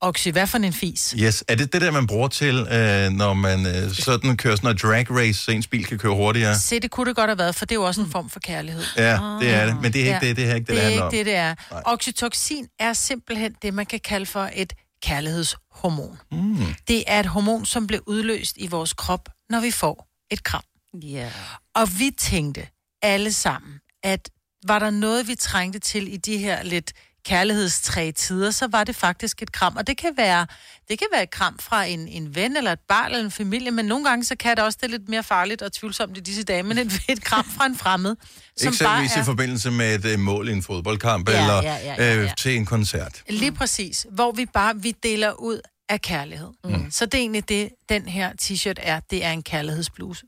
oxy, hvad for en fis? Yes. Er det det der, man bruger til, øh, når man øh, sådan kører sådan noget drag race, så ens bil kan køre hurtigere? Se, det kunne det godt have været, for det er jo også en form for kærlighed. Ja, det er det. Men det er ikke Ja. det, det er ikke det, det det er ikke det, det er. Nej. Oxytocin er simpelthen det, man kan kalde for et kærlighedshormon. Mm. Det er et hormon, som bliver udløst i vores krop, når vi får et kram. Ja. Og vi tænkte alle sammen, at var der noget, vi trængte til i de her lidt kærlighedstræ tider, så var det faktisk et kram. Og det kan være, det kan være et kram fra en, en ven eller et barn eller en familie, men nogle gange så kan det også det er lidt mere farligt og tvivlsomt i disse dage, men et, et kram fra en fremmed, som bare Eksempelvis i er... forbindelse med et øh, mål i en fodboldkamp, Ja, eller ja, ja, ja, øh, ja. til en koncert. Lige præcis, hvor vi bare vi deler ud af kærlighed. Mm. Så det er egentlig det, den her t-shirt er. Det er en kærlighedsbluse.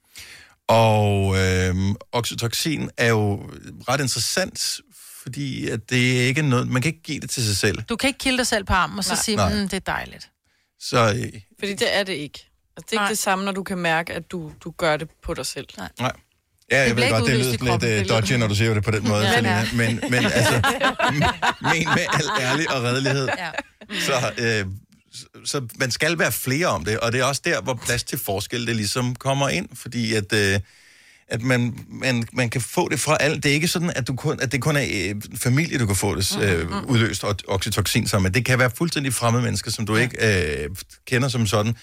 Og øh, oxytocin er jo ret interessant, fordi at det er ikke noget, man kan ikke give det til sig selv. Du kan ikke kilde dig selv på armen og så Nej. sige, Nej. mm, det er dejligt. Så øh, Fordi det er det ikke. Altså, det er Nej. ikke det samme, når du kan mærke, at du, du gør det på dig selv. Nej. nej. Ja, jeg ved ikke godt, det udløst i lyder lidt kroppen, uh, det lyder- dodgy, når du siger det på den måde, Ja, Selina. ja. Men, men altså, men med al ærlig og redelighed, Ja. så, øh, så, så man skal være flere om det, og det er også der, hvor plads til forskel det ligesom kommer ind, fordi at, øh, at man, man, man kan få det fra alt. Det er ikke sådan, at, du kun, at det kun er øh, familie, du kan få det øh, udløst og oxytocin sammen med. Det kan være fuldstændig fremmede mennesker, som du ikke øh, kender som sådan.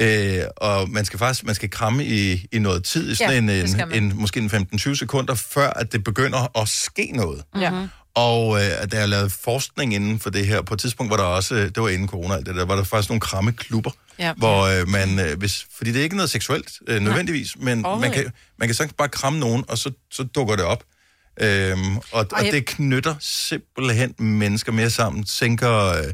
Øh, og man skal faktisk man skal kramme i, i noget tid, i sådan Ja, en, en, en, måske en 15-20 sekunder, før at det begynder at ske noget. Ja. Og øh, der er lavet forskning inden for det her. På et tidspunkt var der også, øh, det var inden corona, det der, var der faktisk nogle krammeklubber, Ja. hvor øh, man, øh, hvis, fordi det er ikke noget seksuelt øh, nødvendigvis, men man kan, man kan sagtens bare kramme nogen, og så, så dukker det op. Øhm, og, og jeg- det knytter simpelthen mennesker mere sammen, sænker øh,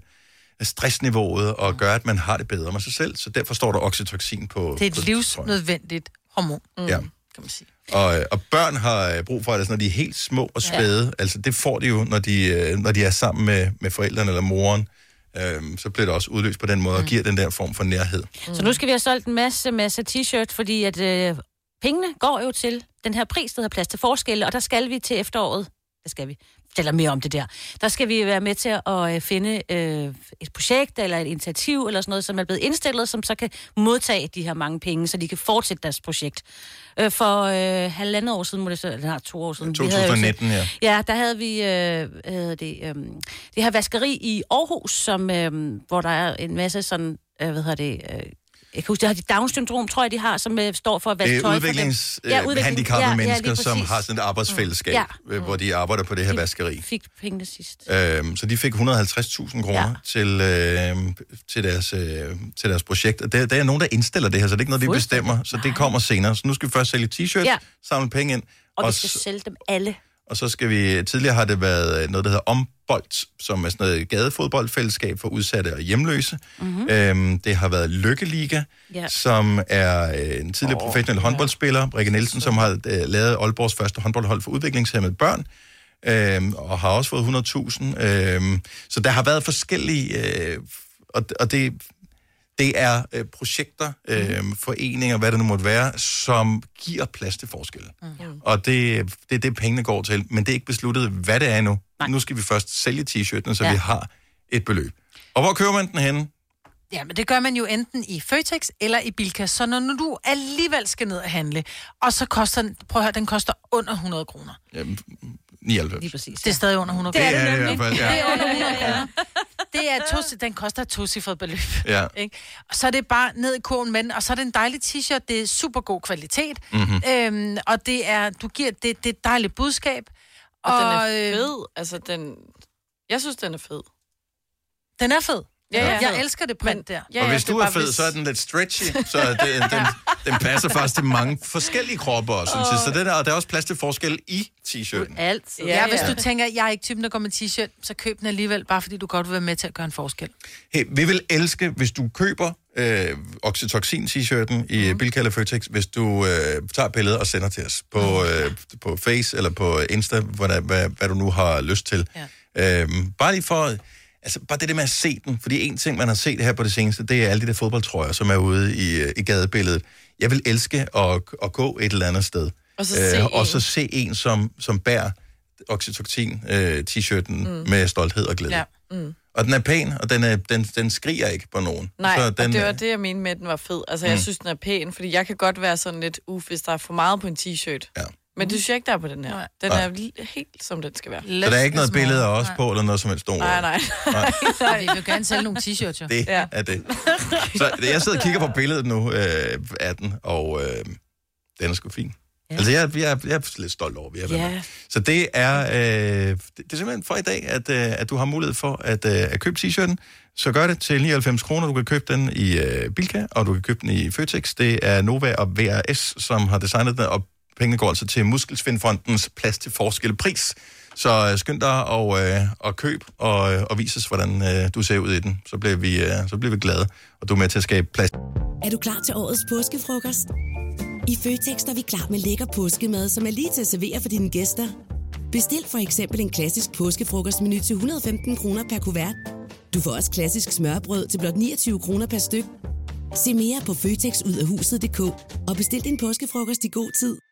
stressniveauet og gør, at man har det bedre med sig selv. Så derfor står der oxytocin på Det er på et livsnødvendigt hormon, mm. Ja. kan man sige. Og, øh, og børn har øh, brug for det, altså, når de er helt små og spæde. Ja. Altså, det får de jo, når de, øh, når de er sammen med, med forældrene eller moren. Øhm, så bliver det også udløst på den måde og giver den der form for nærhed. Så nu skal vi have solgt en masse, masse t-shirt, fordi at øh, pengene går jo til den her pris, der hedder Plads til Forskelle, og der skal vi til efteråret, der skal vi fortæller mere om det der. Der skal vi være med til at øh, finde øh, et projekt eller et initiativ eller sådan noget, som er blevet indstillet, som så kan modtage de her mange penge, så de kan fortsætte deres projekt. Øh, for øh, halvandet år siden, må det så, eller to år siden. vi havde 2019, ja. Ja, der havde vi øh, det, øh, det her vaskeri i Aarhus, som, øh, hvor der er en masse sådan, øh, hvad hedder det, øh, jeg kan huske, det har de Down-syndrom, tror jeg, de har, som øh, står for at vaske Det er tøj for dem. udviklingshandicappede Ja, ja, ja, mennesker, lige som har sådan et arbejdsfællesskab, Ja. ja. hvor de arbejder på det her vaskeri. Fik pengene sidst. Øhm, så de fik 150.000 kroner Ja. ja. til, øh, til, deres, øh, til deres projekt. Og der, der er nogen, der indstiller det her, så det er ikke noget, vi bestemmer. Så det kommer senere. Så nu skal vi først sælge t-shirts, Ja. ja. samle penge ind. Og vi og skal s- sælge dem alle. Og så skal vi... Tidligere har det været noget, der hedder Ombold, som er sådan noget gadefodboldfællesskab for udsatte og hjemløse. Mhm. Mm-hmm. Øhm, det har været Lykkeliga, ja. som er øh, en tidligere oh, professionel håndboldspiller, Rikke Nielsen, som har øh, lavet Aalborgs første håndboldhold for udviklingshemmede børn, øhm, og har også fået 100.000. Øhm, så der har været forskellige... Øh, og, og det, det er øh, projekter, øh, foreninger, hvad det nu måtte være, som giver plads til forskelle. Mm. Og det, det er det, pengene går til. Men det er ikke besluttet, hvad det er nu. Nej. Nu skal vi først sælge t-shirtene, så Ja. ja. vi har et beløb. Og hvor køber man den henne? Ja, men det gør man jo enten i Føtex eller i Bilka. Så når nu du alligevel skal ned og handle, og så koster den, prøv at høre, den koster under 100 kroner. Jamen, 99. Lige præcis. Det er stadig under 100 Det kroner. er det i hvert fald, ja. Det er under 100 kroner. Det er to, den koster et tocifret beløb. Ja. Ikke? Og så er det bare ned i kurven med den, og så er det en dejlig t-shirt, det er super god kvalitet, Mhm. øhm, og det er, du giver, det, det er et dejligt budskab. Og, og den er øh, fed. Altså, den... Jeg synes, den er fed. Den er fed. Ja, ja. Jeg elsker det print der. Ja, og hvis du er fed, så er den lidt stretchy, så den, den, den passer faktisk til mange forskellige kropper også. jeg. Så det der, og der er også plads til forskel i t-shirten. Altid. Ja, ja, hvis du tænker, jeg er ikke typen, der går med t-shirt, så køb den alligevel, bare fordi du godt vil være med til at gøre en forskel. Hey, vi vil elske, hvis du køber øh, Oxytocin-t-shirten i mm. Bilka eller Føtex, hvis du øh, tager billedet og sender til os på, øh, på Face eller på Insta, hvad, hvad, hvad du nu har lyst til. Ja. Øhm, bare lige for... Altså, bare det der med at se den. Fordi en ting, man har set her på det seneste, det er alle de der fodboldtrøjer, som er ude i, øh, i gadebilledet. Jeg vil elske at, at gå et eller andet sted. Og så se og en. så se en, som, som bærer Oxytocin-t-shirten øh, mm. med stolthed og glæde. Ja. Mm. Og den er pæn, og den, er, den, den skriger ikke på nogen. Nej, så og den, det var det, jeg mente med, at den var fed. Altså, jeg Mm. synes, den er pæn, fordi jeg kan godt være sådan lidt, uff, hvis der er for meget på en t-shirt. Ja. Men det synes jeg ikke, der er på den her. Den Nej. er helt, som den skal være. Så der er ikke noget billede af os på, eller noget som helst stort. Nej, nej. Så vi vil gerne sælge nogle t-shirts, jo. Det ja. er det. Så jeg sidder og kigger på billedet nu øh, af den, og øh, den er sgu fin. Ja. Altså, jeg, jeg, jeg er lidt stolt over, at vi har været Ja. med. Så det er, øh, det, det er simpelthen for i dag, at, øh, at du har mulighed for at, øh, at købe t-shirten. Så gør det til 99 kroner. Du kan købe den i øh, Bilka, og du kan købe den i Føtex. Det er Nova og VRS, som har designet den, og pengene går altså til Muskelsvindfondens plads til forskel pris. Så øh, skynd dig og, øh, og køb og, øh, og vis os, hvordan øh, du ser ud i den. Så bliver, vi, øh, så bliver vi glade, og du er med til at skabe plads. Er du klar til årets påskefrokost? I Føtex er vi klar med lækker påskemad, som er lige til at servere for dine gæster. Bestil for eksempel en klassisk påskefrokostmenu til 115 kroner per kuvert. Du får også klassisk smørbrød til blot 29 kroner per styk. Se mere på føtexudafhuset.dk og bestil din påskefrokost i god tid.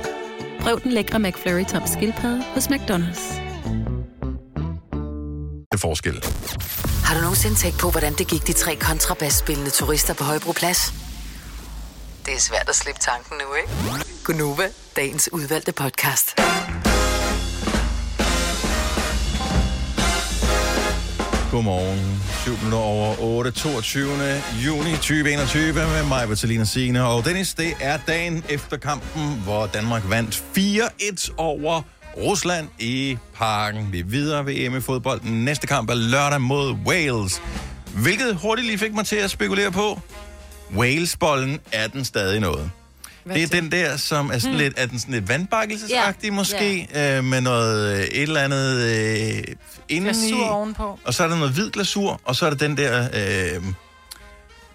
Prøv den lækre McFlurry tom skildpadde hos McDonald's. Det er forskel. Har du nogensinde tænkt på, hvordan det gik de tre kontrabasspillende turister på Højbroplads? Det er svært at slippe tanken nu, ikke? Gunova, dagens udvalgte podcast. Godmorgen. 7 minutter over 8, 22. juni 2021 med mig, Bertalina Signe og Dennis. Det er dagen efter kampen, hvor Danmark vandt 4-1 over Rusland i parken. Vi er videre ved EM i fodbold. Den næste kamp er lørdag mod Wales. Hvilket hurtigt lige fik mig til at spekulere på. Wales-bollen er den stadig noget. Hvad det er den der, som er sådan Hmm. lidt, er den sådan lidt vandbakkelsesagtig Ja, måske, øh, med noget øh, et eller andet øh, indeni. Glasur ovenpå. Og så er der noget hvid glasur, og så er der den der, øh,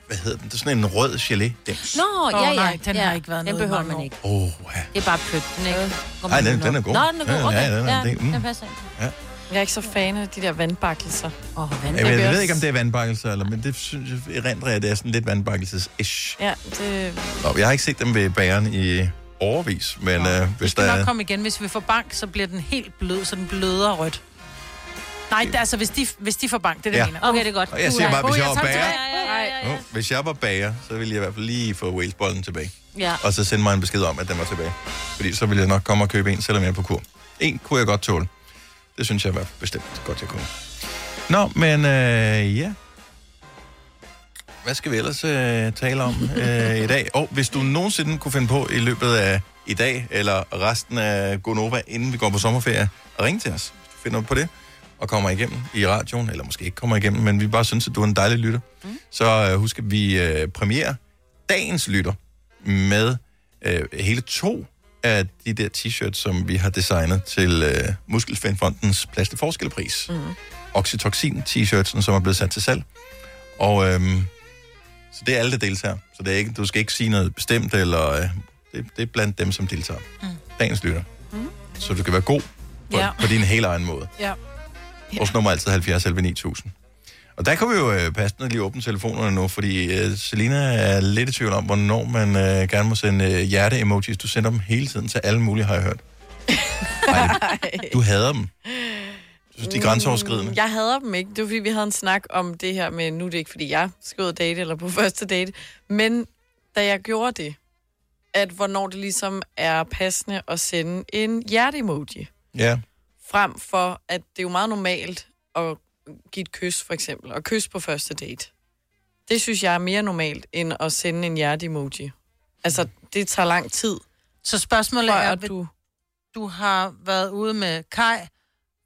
hvad hedder den, det er sådan en rød gelé. Dims. Nå, ja, ja. nej, den ja. har ikke været Den behøver man ikke. Åh, oh, ja. Det er bare pytten, ikke? Går Ej, man den- den er god. Nå, den er god. Ja, Okay. ja, den er- Ja, det- mm. den passer ind. Ja. Jeg er ikke så fan af de der vandbakkelser. Åh, oh, Jamen, jeg ved ikke, om det er vandbakkelser, eller, men det synes jeg, erindrer jeg, det er sådan lidt vandbakkelses-ish. Ja, det... Nå, jeg har ikke set dem ved bageren i overvis, men øh, Vi hvis skal der nok er... komme igen. Hvis vi får bank, så bliver den helt blød, så den bløder rødt. Nej, det, altså, hvis de, hvis de får bank, det er det, Ja. mener. Okay, det er godt. Og jeg siger bare, hvis jeg var bager, oh, hvis jeg var bager, så ville jeg i hvert fald lige få Wales-bollen tilbage. Ja. Og så sende mig en besked om, at den var tilbage. Fordi så ville jeg nok komme og købe en, selvom jeg er på kur. En kunne jeg godt tåle. Det synes jeg var bestemt godt, jeg kunne. Nå, men øh, ja. Hvad skal vi ellers øh, tale om øh, i dag? Og hvis du nogensinde kunne finde på i løbet af i dag, eller resten af Gonova, inden vi går på sommerferie, at ringe til os. Hvis du finder på det, og kommer igennem i radioen, eller måske ikke kommer igennem, men vi bare synes, at du er en dejlig lytter. Mm. Så øh, husk, at vi øh, premierer dagens lytter med øh, hele to af de der t-shirts, som vi har designet til øh, til Forskelpris. Mm. Oxytocin t-shirtsen, som er blevet sat til salg. Og øhm, så det er alle, der deltager. Så det er ikke, du skal ikke sige noget bestemt, eller øh, det, det er blandt dem, som deltager. Mm. Dagens lytter. Mm. Så du kan være god på, ja. på din helt egen måde. Ja. Vores nummer er altid 70 11 9000. Og der kan vi jo øh, passende lige åbne telefonerne nu, fordi øh, Selina er lidt i tvivl om, hvornår man øh, gerne må sende øh, hjerte-emojis. Du sender dem hele tiden til alle mulige, har jeg hørt. Ej, du hader dem. Du synes, de er grænseoverskridende. Jeg hader dem ikke. Det var fordi, vi havde en snak om det her med, nu er det ikke fordi, jeg skal ud og date eller på første date, men da jeg gjorde det, at hvornår det ligesom er passende at sende en hjerte-emoji, Ja. Frem for, at det er jo meget normalt at give et kys, for eksempel, og kys på første date. Det synes jeg er mere normalt, end at sende en hjerte-emoji. Altså, det tager lang tid. Så spørgsmålet er, at du... du- har været ude med Kai,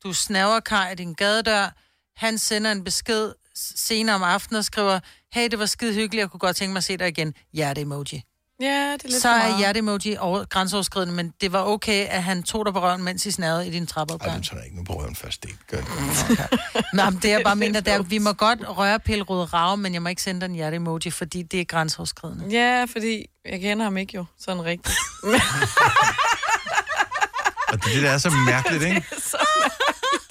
du snaver Kai i din gadedør, han sender en besked senere om aftenen og skriver, hey, det var skide hyggeligt, jeg kunne godt tænke mig at se dig igen. Hjerte-emoji. Ja, det er lidt Så for er meget. hjerte-emoji over, grænseoverskridende, men det var okay, at han tog dig på røven, mens I snavede i din Ej, trappeopgang. du tager ikke nu på røven først. Det gør det. Nå, men det jeg bare mener, det er, at vi må godt røre pillerod rave, men jeg må ikke sende dig en hjerte-emoji, fordi det er grænseoverskridende. Ja, fordi jeg kender ham ikke jo, sådan rigtigt. Og det, det der er så mærkeligt, ikke?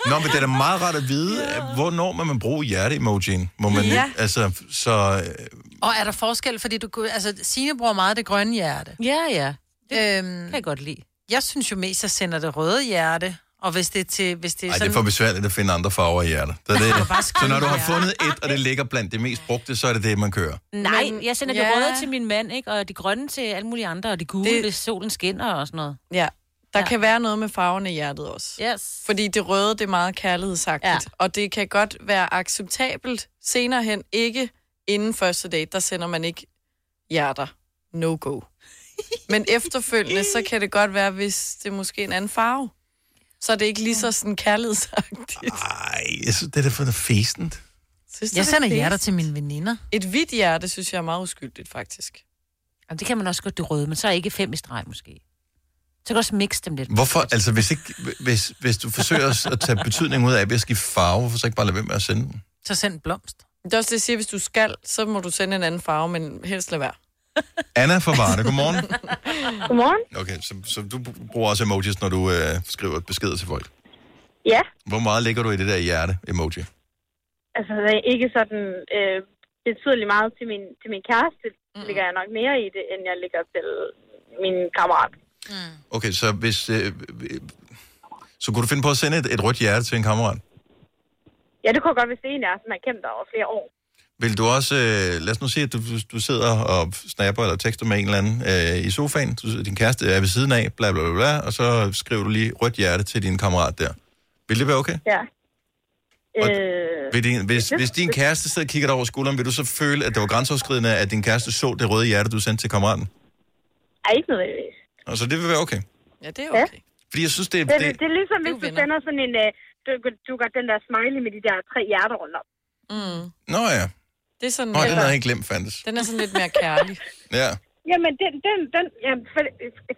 Nå, men det er da meget rart at vide, ja. hvornår må man bruge hjerte-emojien. Må man, Ja. altså, så... øh, Og er der forskel, fordi du kunne- altså Signe bruger meget det grønne hjerte. Ja, ja. Det øhm, kan jeg godt lide. Jeg synes jo mest, jeg sender det røde hjerte, og hvis det er til, hvis det er Ej, det sådan... er for besværligt at finde andre farver i hjertet. Så, det, bare skrive så når du har fundet et, og det ligger blandt det mest brugte, så er det det, man kører. Nej, Men- jeg sender ja. det røde til min mand, ikke? Og de grønne til alle mulige andre, og de gule, Det- det... hvis solen skinner og sådan noget. Ja, der Ja. kan være noget med farverne i hjertet også. Yes. Fordi det røde, det er meget kærlighedsagtigt. Ja. Og det kan godt være acceptabelt senere hen, ikke inden første date, der sender man ikke hjerter. No go. Men efterfølgende, så kan det godt være, hvis det er måske en anden farve. Så er det ikke lige så sådan kærlighedsagtigt. Ej, jeg synes, det er da for fæstent. Synes, Jeg sender hjerter til mine veninder. Et hvidt hjerte, synes jeg er meget uskyldigt, faktisk. Og det kan man også godt det røde, men så er ikke fem i streg måske. Så kan du også mixe dem lidt. Hvorfor, altså hvis, ikke, hvis, hvis du forsøger at tage betydning ud af ved at skifte farve, hvorfor så ikke bare lade være med at sende den? Så send en blomst. Det er også det, jeg siger, hvis du skal, så må du sende en anden farve, men helst lade være. Anna fra Varde, godmorgen. Godmorgen. Okay, så, så du bruger også emojis, når du øh, skriver beskeder til folk. Ja, Hvor meget lægger du i det der hjerte-emoji? altså det er ikke sådan øh, betydeligt meget til min, til min kæreste. Mm. ligger jeg nok mere i det, end jeg ligger til min kammerat. Okay, så hvis... Øh, øh, så kunne du finde på at sende et, et rødt hjerte til en kammerat? Ja, det kunne godt, hvis det er en, jeg sådan har kendt dig over flere år. Vil du også... Øh, lad os nu sige, at du, du- sidder og snapper eller tekster med en eller anden øh, i sofaen. Du, din kæreste er ved siden af, bla bla bla, bla, og så skriver du lige rødt hjerte til din kammerat der. Vil det være okay? Ja. Øh, Vil din, hvis, hvis din kæreste sidder og kigger dig over skulderen, vil du så føle, at det var grænseoverskridende, at din kæreste så det røde hjerte, du sendte til kammeraten? er ikke nødvendigvis. Altså, det vil være okay. Ja, det er okay. Fordi jeg synes, det, Det, det, det, det er ligesom, hvis du sender sådan en... Øh, du, du gør den der smiley med de der tre hjerter rundt om. Mm. Nå ja. Det er sådan, Nå, den havde jeg ikke glemt, fandtes. den er sådan lidt mere kærlig. Ja. Jamen, den, den, den, ja, for,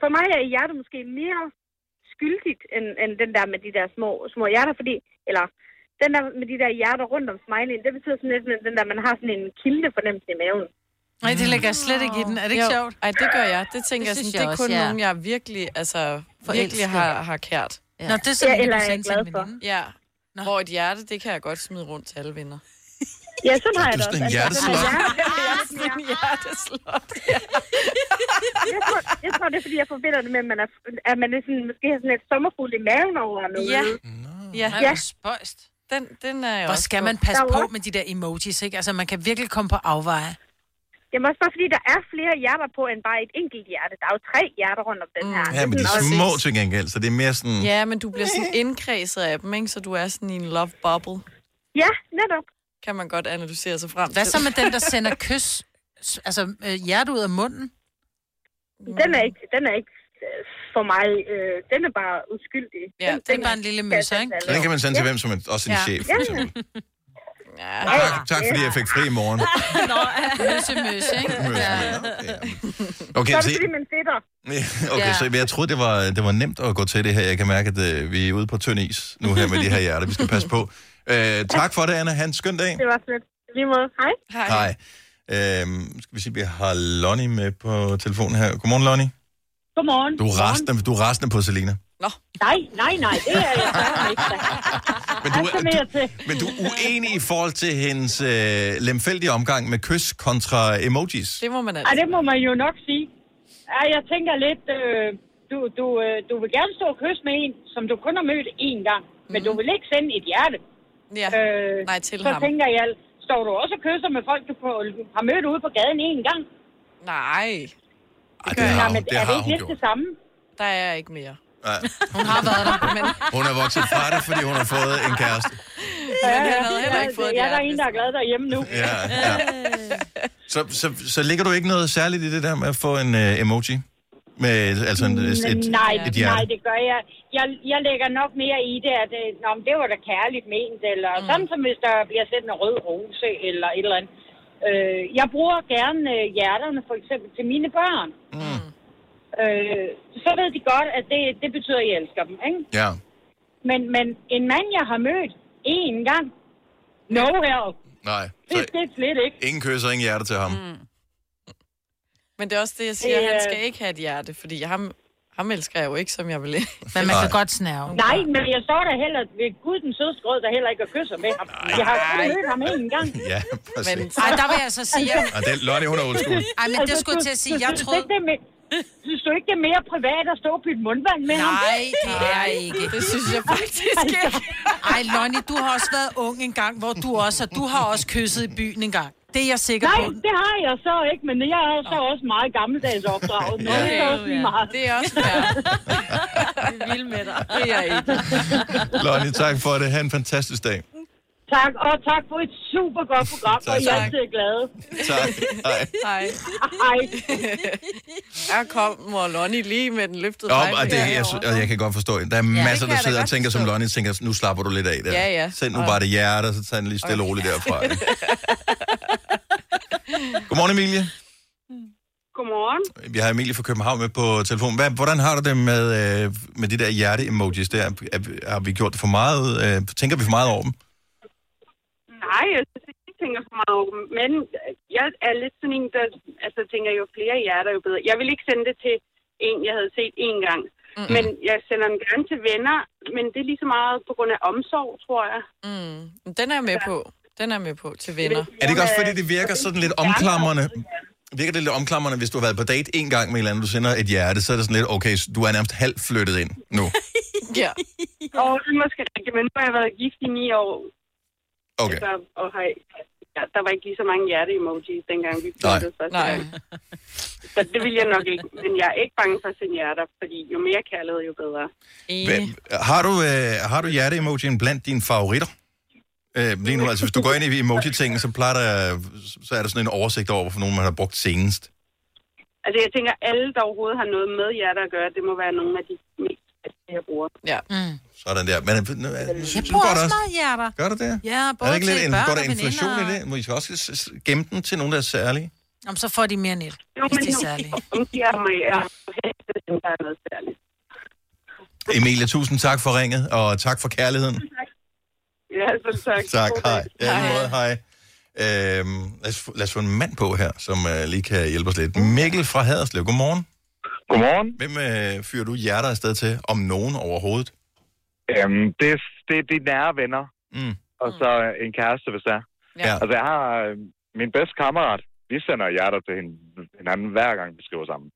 for mig er hjertet måske mere skyldigt, end, end den der med de der små, små hjerter, fordi, eller den der med de der hjerter rundt om smileyen, det betyder sådan lidt, den der, man har sådan en kilde fornemmelse i maven. Nej, det lægger jeg slet ikke i den. Er det ikke Jo. sjovt? Ej, det gør jeg. Det tænker Det jeg sådan, det jeg er kun også, ja. nogen, jeg virkelig, altså, virkelig har, har kært. Ja. Nå, det er sådan, Ja, ja, eller du er jeg glad en for. Ja. Nå. Hvor et hjerte, det kan jeg godt smide rundt til alle venner. Ja, sådan har jeg Du det er også. sådan en Altså, den hjerteslot. der hjerte- En hjerteslot. jeg, tror, jeg tror, det er, fordi jeg forbinder det med, at man, er, at man er sådan, måske har sådan lidt sommerfugl i maven over noget. Ja. Ja. Ej, hvor spøjst. Den, den er jeg Hvor skal man passe er på med de der emojis, ikke? Altså, man kan virkelig komme på afveje. Jamen også bare fordi, der er flere hjerter på, end bare et enkelt hjerte. Der er jo tre hjerter rundt om den her. Ja, men de er små til gengæld, så det er mere sådan... Ja, men du bliver sådan indkredset af dem, ikke? Så du er sådan i en love bubble. Ja, netop. Kan man godt analysere sig frem Hvad så med den, der sender kys? Altså, øh, hjerte ud af munden? Den er ikke, den er ikke øh, for mig, øh, den er bare uskyldig. Ja, den, det er bare en lille møsser, ikke? Den kan man sende til hvem som helst, også en Ja. chef. Ja. Ja. Tak, tak fordi jeg fik fri i morgen. Nå, møsse, møsse, ikke? Møsse, Ja. Okay, så er det fordi, man fedter. okay, så jeg troede, det var, det var nemt at gå til det her. Jeg kan mærke, at øh, vi er ude på tynd is nu her med de her hjerter. Vi skal passe på. Øh, tak for det, Anna. Ha' en skøn dag. Det var slet. Lige måde. Hej. Hej. Øhm, skal vi sige, vi har Lonnie med på telefonen her. Godmorgen, Lonnie. Godmorgen. Du er rasende, du er rasende på Selina. Nej, nej, nej, det er jeg ikke. Men du, mere til. men du er uenig i forhold til hendes øh, lemfældige omgang med kys kontra emojis. Det må man Ej, det må man jo nok sige. Ej, jeg tænker lidt, øh, du, du, øh, du vil gerne stå og kysse med en, som du kun har mødt én gang, men du vil ikke sende et hjerte. Ja. Øh, Nej, til så ham. tænker jeg, står du også og kysser med folk, du på- har mødt ude på gaden én gang? Nej. Ej, det har hun, men det er det ikke hun lidt gjort. det samme? Der er jeg ikke mere. Nej. Hun har været der, men... Hun er vokset fra det, fordi hun har fået en kæreste. Ja, jeg ja, havde heller ikke ja, fået et ja, der er en, der er glad derhjemme nu. Ja, ja. Så, så, så ligger du ikke noget særligt i det der med at få en uh, emoji? Med altså en, et, et, nej, et hjerte? nej, det gør jeg. jeg. Jeg lægger nok mere i det, at øh, Nå, men det var da kærligt ment, eller mm. sådan som hvis der bliver sendt en rød rose, eller et eller andet. Øh, jeg bruger gerne øh, hjerterne, for eksempel, til mine børn. Mm. Øh, så ved de godt, at det, det betyder, at jeg elsker dem, ikke? Ja. Men, men en mand, jeg har mødt én gang, no help. Nej. Det, det er slet ikke. Ingen kys og ingen hjerte til ham. Mm. Men det er også det, jeg siger. Det, Han øh, skal ikke have et hjerte, fordi ham, ham elsker jeg jo ikke, som jeg vil. Men man kan godt snæve. Nej, men jeg står der heller ved Gud den sødeste grød, der heller ikke og kysser med ham. Jeg har kun mødt ham én gang. Ja, præcis. Men, ej, der vil jeg så sige... Og det, Lonnie, hun er old school. Ej, men det skulle jeg til at sige, jeg troede... det er me- Synes du ikke, det er mere privat at stå på et mundvand med ham? Nej, det er ikke. Det synes jeg faktisk ikke. Ej, Lonnie, du har også været ung en gang, hvor du også, og du har også kysset i byen en gang. Det er jeg sikker Nej, på. det har jeg så ikke, men jeg er så også meget gammeldags opdraget. Nå, Ja, det er også lige meget. Det er også fair. Jeg er vild med dig. Det er jeg ikke. Lonnie, tak for det. Ha' en fantastisk dag. Tak, og tak for et super godt program, Tak. og jeg er glad. Tak. Hej. Hej. Hej. Her kommer Lonnie lige med den løftede Om, og det, jeg, og jeg kan godt forstå, der er det masser, der jeg sidder og tænker som forstå. Lonnie, tænker, nu slapper du lidt af der. Ja, ja. Send nu Og- bare det hjerte, og så tager den lige stille og roligt derfra. Godmorgen, Emilie. Godmorgen. Vi har Emilie fra København med på telefon. Hvad, hvordan har du det med, øh, med de der hjerte-emojis der? Er, har vi gjort det for meget? Øh, tænker vi for meget over dem? Nej, jeg synes ikke, jeg tænker for meget over. Men jeg er lidt sådan en, der altså, tænker, jo flere hjerter, jo bedre. Jeg vil ikke sende det til en, jeg havde set én gang. Mm. Men jeg sender den gerne til venner, men det er lige så meget på grund af omsorg, tror jeg. Mm. Den er jeg med på. Den er jeg med på til venner. Er det ikke også, fordi det virker sådan lidt omklamrende? Virker det lidt omklamrende, hvis du har været på date en gang med en eller anden, du sender et hjerte, så er det sådan lidt, okay, du er nærmest halvt flyttet ind nu. Ja. Og det er måske rigtigt, men nu har jeg været gift i ni år. Okay. Altså, og har, ja, der var ikke lige så mange hjerte-emojis, dengang vi Nej. flyttede første Nej. gang. Så det vil jeg nok ikke. Men jeg er ikke bange for at sende hjerter, fordi jo mere kærlighed, jo bedre. Hvad, har du, øh, har du hjerte-emojien blandt dine favoritter? Øh, lige nu, altså hvis du går ind i emoji-tingen, så, plejer der, så er der sådan en oversigt over, hvorfor nogen man har brugt senest. Altså, jeg tænker, alle, der overhovedet har noget med hjerter at gøre, det må være nogle af de mest, jeg bruger. Ja. Mm. Sådan der. Men, øh, øh, Jeg synes bruger godt også meget hjerter. Gør du det? Ja, er både der ikke til lidt en, børn går der inflation i det? Må I skal også gemme den til nogen, der er særlige? Jamen, så får de mere net, Jo, hvis de er nu- særlige. nu giver jeg mig, jeg der er noget særligt. Emilie, tusind tak for ringet, og tak for kærligheden. Ja, selv tak. Tak, hej. Ja, lige måde, hej. Øhm, lad, os, få- lad os få en mand på her, som uh, lige kan hjælpe os lidt. Mikkel fra Haderslev, godmorgen. Godmorgen. Hvem uh, fyrer du hjerter afsted til, om nogen overhovedet? Øhm, det, er, det er de nære venner, mm. og så en kæreste, hvis er. Ja. Altså, jeg har øh, min bedste kammerat. Vi sender hjerter til hin- hinanden hver gang, vi skriver sammen.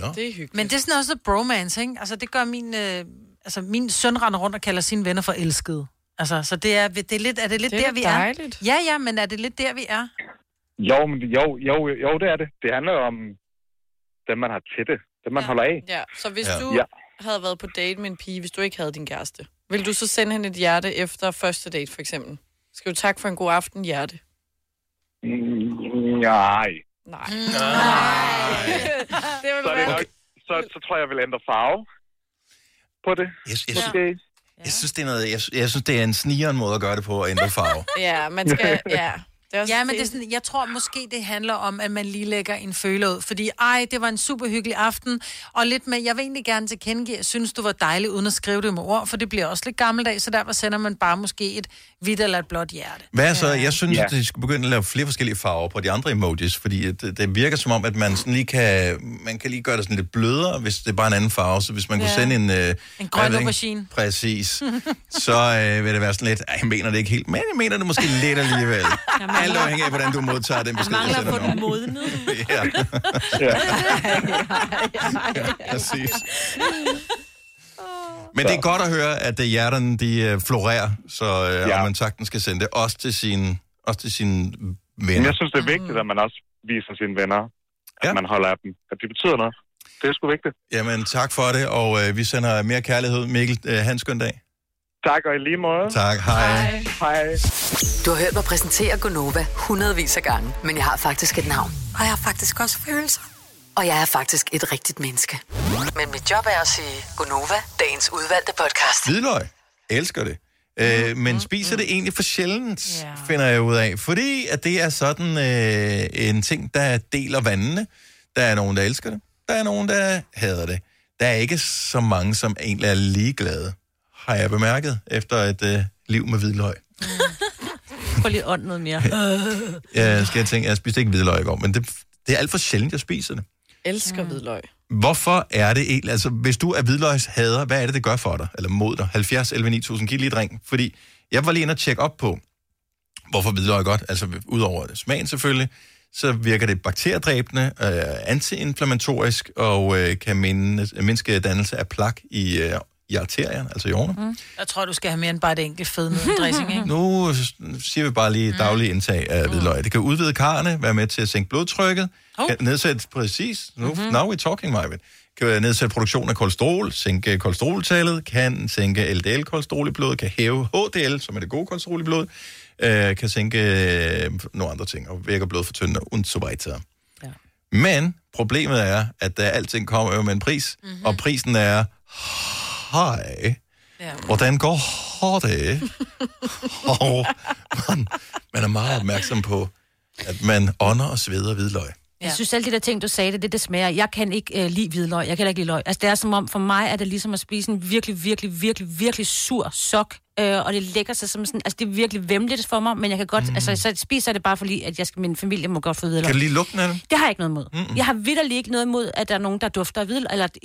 Nå. Det er hyggeligt. Men det er sådan også bromance, ikke? Altså, det gør min... Øh, altså, min søn render rundt og kalder sine venner for elskede. Altså, så det er, det er lidt, er det lidt Det er der, vi dejligt. er? Ja, ja, men er det lidt der, vi er? Jo, men, jo, jo, jo, det er det. Det handler jo om dem, man har det. Dem, man ja. holder af. Ja, så hvis Ja. du Ja. havde været på date med en pige, hvis du ikke havde din kæreste, vil du så sende hende et hjerte efter første date, for eksempel? Skal du tak for en god aften, hjerte? Mm, nej. Nej. det så, er det nok, så, så tror jeg, jeg vil ændre farve på det. Jeg, jeg, Måske. jeg synes, det er noget, jeg, jeg synes, det er en snigeren måde at gøre det på, at ændre farve. Ja, man skal... Ja. Det er også ja, men det er sådan, jeg tror måske, det handler om, at man lige lægger en føler ud. Fordi, ej, det var en super hyggelig aften, og lidt med, jeg vil egentlig gerne tilkendegive, at jeg synes, du var dejlig, uden at skrive det med ord, for det bliver også lidt gammeldags, så derfor sender man bare måske et hvidt eller et blåt hjerte. Hvad så? Jeg synes, Ja. at de skulle begynde at lave flere forskellige farver på de andre emojis, fordi at det, det virker som om, at man sådan lige kan, man kan lige gøre det sådan lidt blødere, hvis det er bare en anden farve. Så hvis man kunne Ja. sende en... Øh, En grøn aubergine. Præcis. Så øh, vil det være sådan lidt, "Ej, jeg mener det ikke helt, men jeg mener det måske lidt alligevel. Alt afhængig af, hvordan du modtager den besked, jeg sender nogen. modnet. Ja. Præcis. Men det er godt at høre, at det hjerterne, de øh, florerer, så øh, ja. man sagtens skal sende det også til sine, også til sine Men venner. jeg synes, det er vigtigt, at man også viser sine venner, at Ja. man holder af dem. At de betyder noget. Det er sgu vigtigt. Jamen, tak for det, og øh, vi sender mere kærlighed. Mikkel, øh, have en skøn dag. Tak, og i lige måde. Tak, hej. Hej. Du har hørt mig præsentere Gonova hundredvis af gange, men jeg har faktisk et navn. Og jeg har faktisk også følelser. Og jeg er faktisk et rigtigt menneske. Men mit job er at sige Gonova, dagens udvalgte podcast. Hvidløg. Elsker det. Øh, men spiser det egentlig for sjældent, finder jeg ud af. Fordi at det er sådan øh, en ting, der deler vandene. Der er nogen, der elsker det. Der er nogen, der hader det. Der er ikke så mange, som egentlig er ligeglade, har jeg bemærket, efter et øh, liv med hvidløg. Prøv lige at ånde noget mere. Jeg skal jeg tænke, jeg spiste ikke hvidløg i går, men det, det er alt for sjældent, jeg spiser det. Elsker hvidløg. Hvorfor er det egentlig, altså hvis du er hvidløgshader, hvad er det, det gør for dig, eller mod dig? 70, 11, 9000, giv lige et ring, fordi jeg var lige inde og tjekke op på, hvorfor hvidløg er godt, altså udover det smagen selvfølgelig, så virker det bakteriedræbende, øh, antiinflammatorisk og øh, kan minde, mindske dannelse af plak i, øh, i arterierne, altså i årene. Mm. Jeg tror, du skal have mere end bare et enkelt fednøddressing, ikke? Nu siger vi bare lige daglig indtag af hvidløg. Det kan udvide karne, være med til at sænke blodtrykket, Hov. kan nedsætte præcis, nu, mm-hmm. now we're talking, Marvin, kan nedsætte produktion af kolesterol, sænke kolesteroltallet, kan sænke LDL-kolesterol i blodet, kan hæve HDL, som er det gode kolesterol i blodet, øh, kan sænke øh, nogle andre ting, og virker blodfortyndende, und so weiter. Ja. Men problemet er, at der alting kommer jo med en pris, mm-hmm. og prisen er hej. Ja. Hvordan går det? og man, man er meget opmærksom på, at man ånder og sveder hvidløg. Jeg synes alle de der ting, du sagde, det, det, det smager. Jeg kan ikke øh, lide hvidløg. Jeg kan heller ikke lide løg. Altså, det er som om, for mig er det ligesom at spise en virkelig, virkelig, virkelig, virkelig sur sok. Øh, og det lægger sig som sådan, altså det er virkelig vemmeligt for mig, men jeg kan godt, mm. altså så spiser jeg det bare fordi, at jeg skal, min familie må godt få hvidløg. Kan du lige lugten af det? Det har jeg ikke noget imod. Mm-mm. Jeg har vidderlig ikke noget imod, at der er nogen, der dufter af hvidløg, eller at,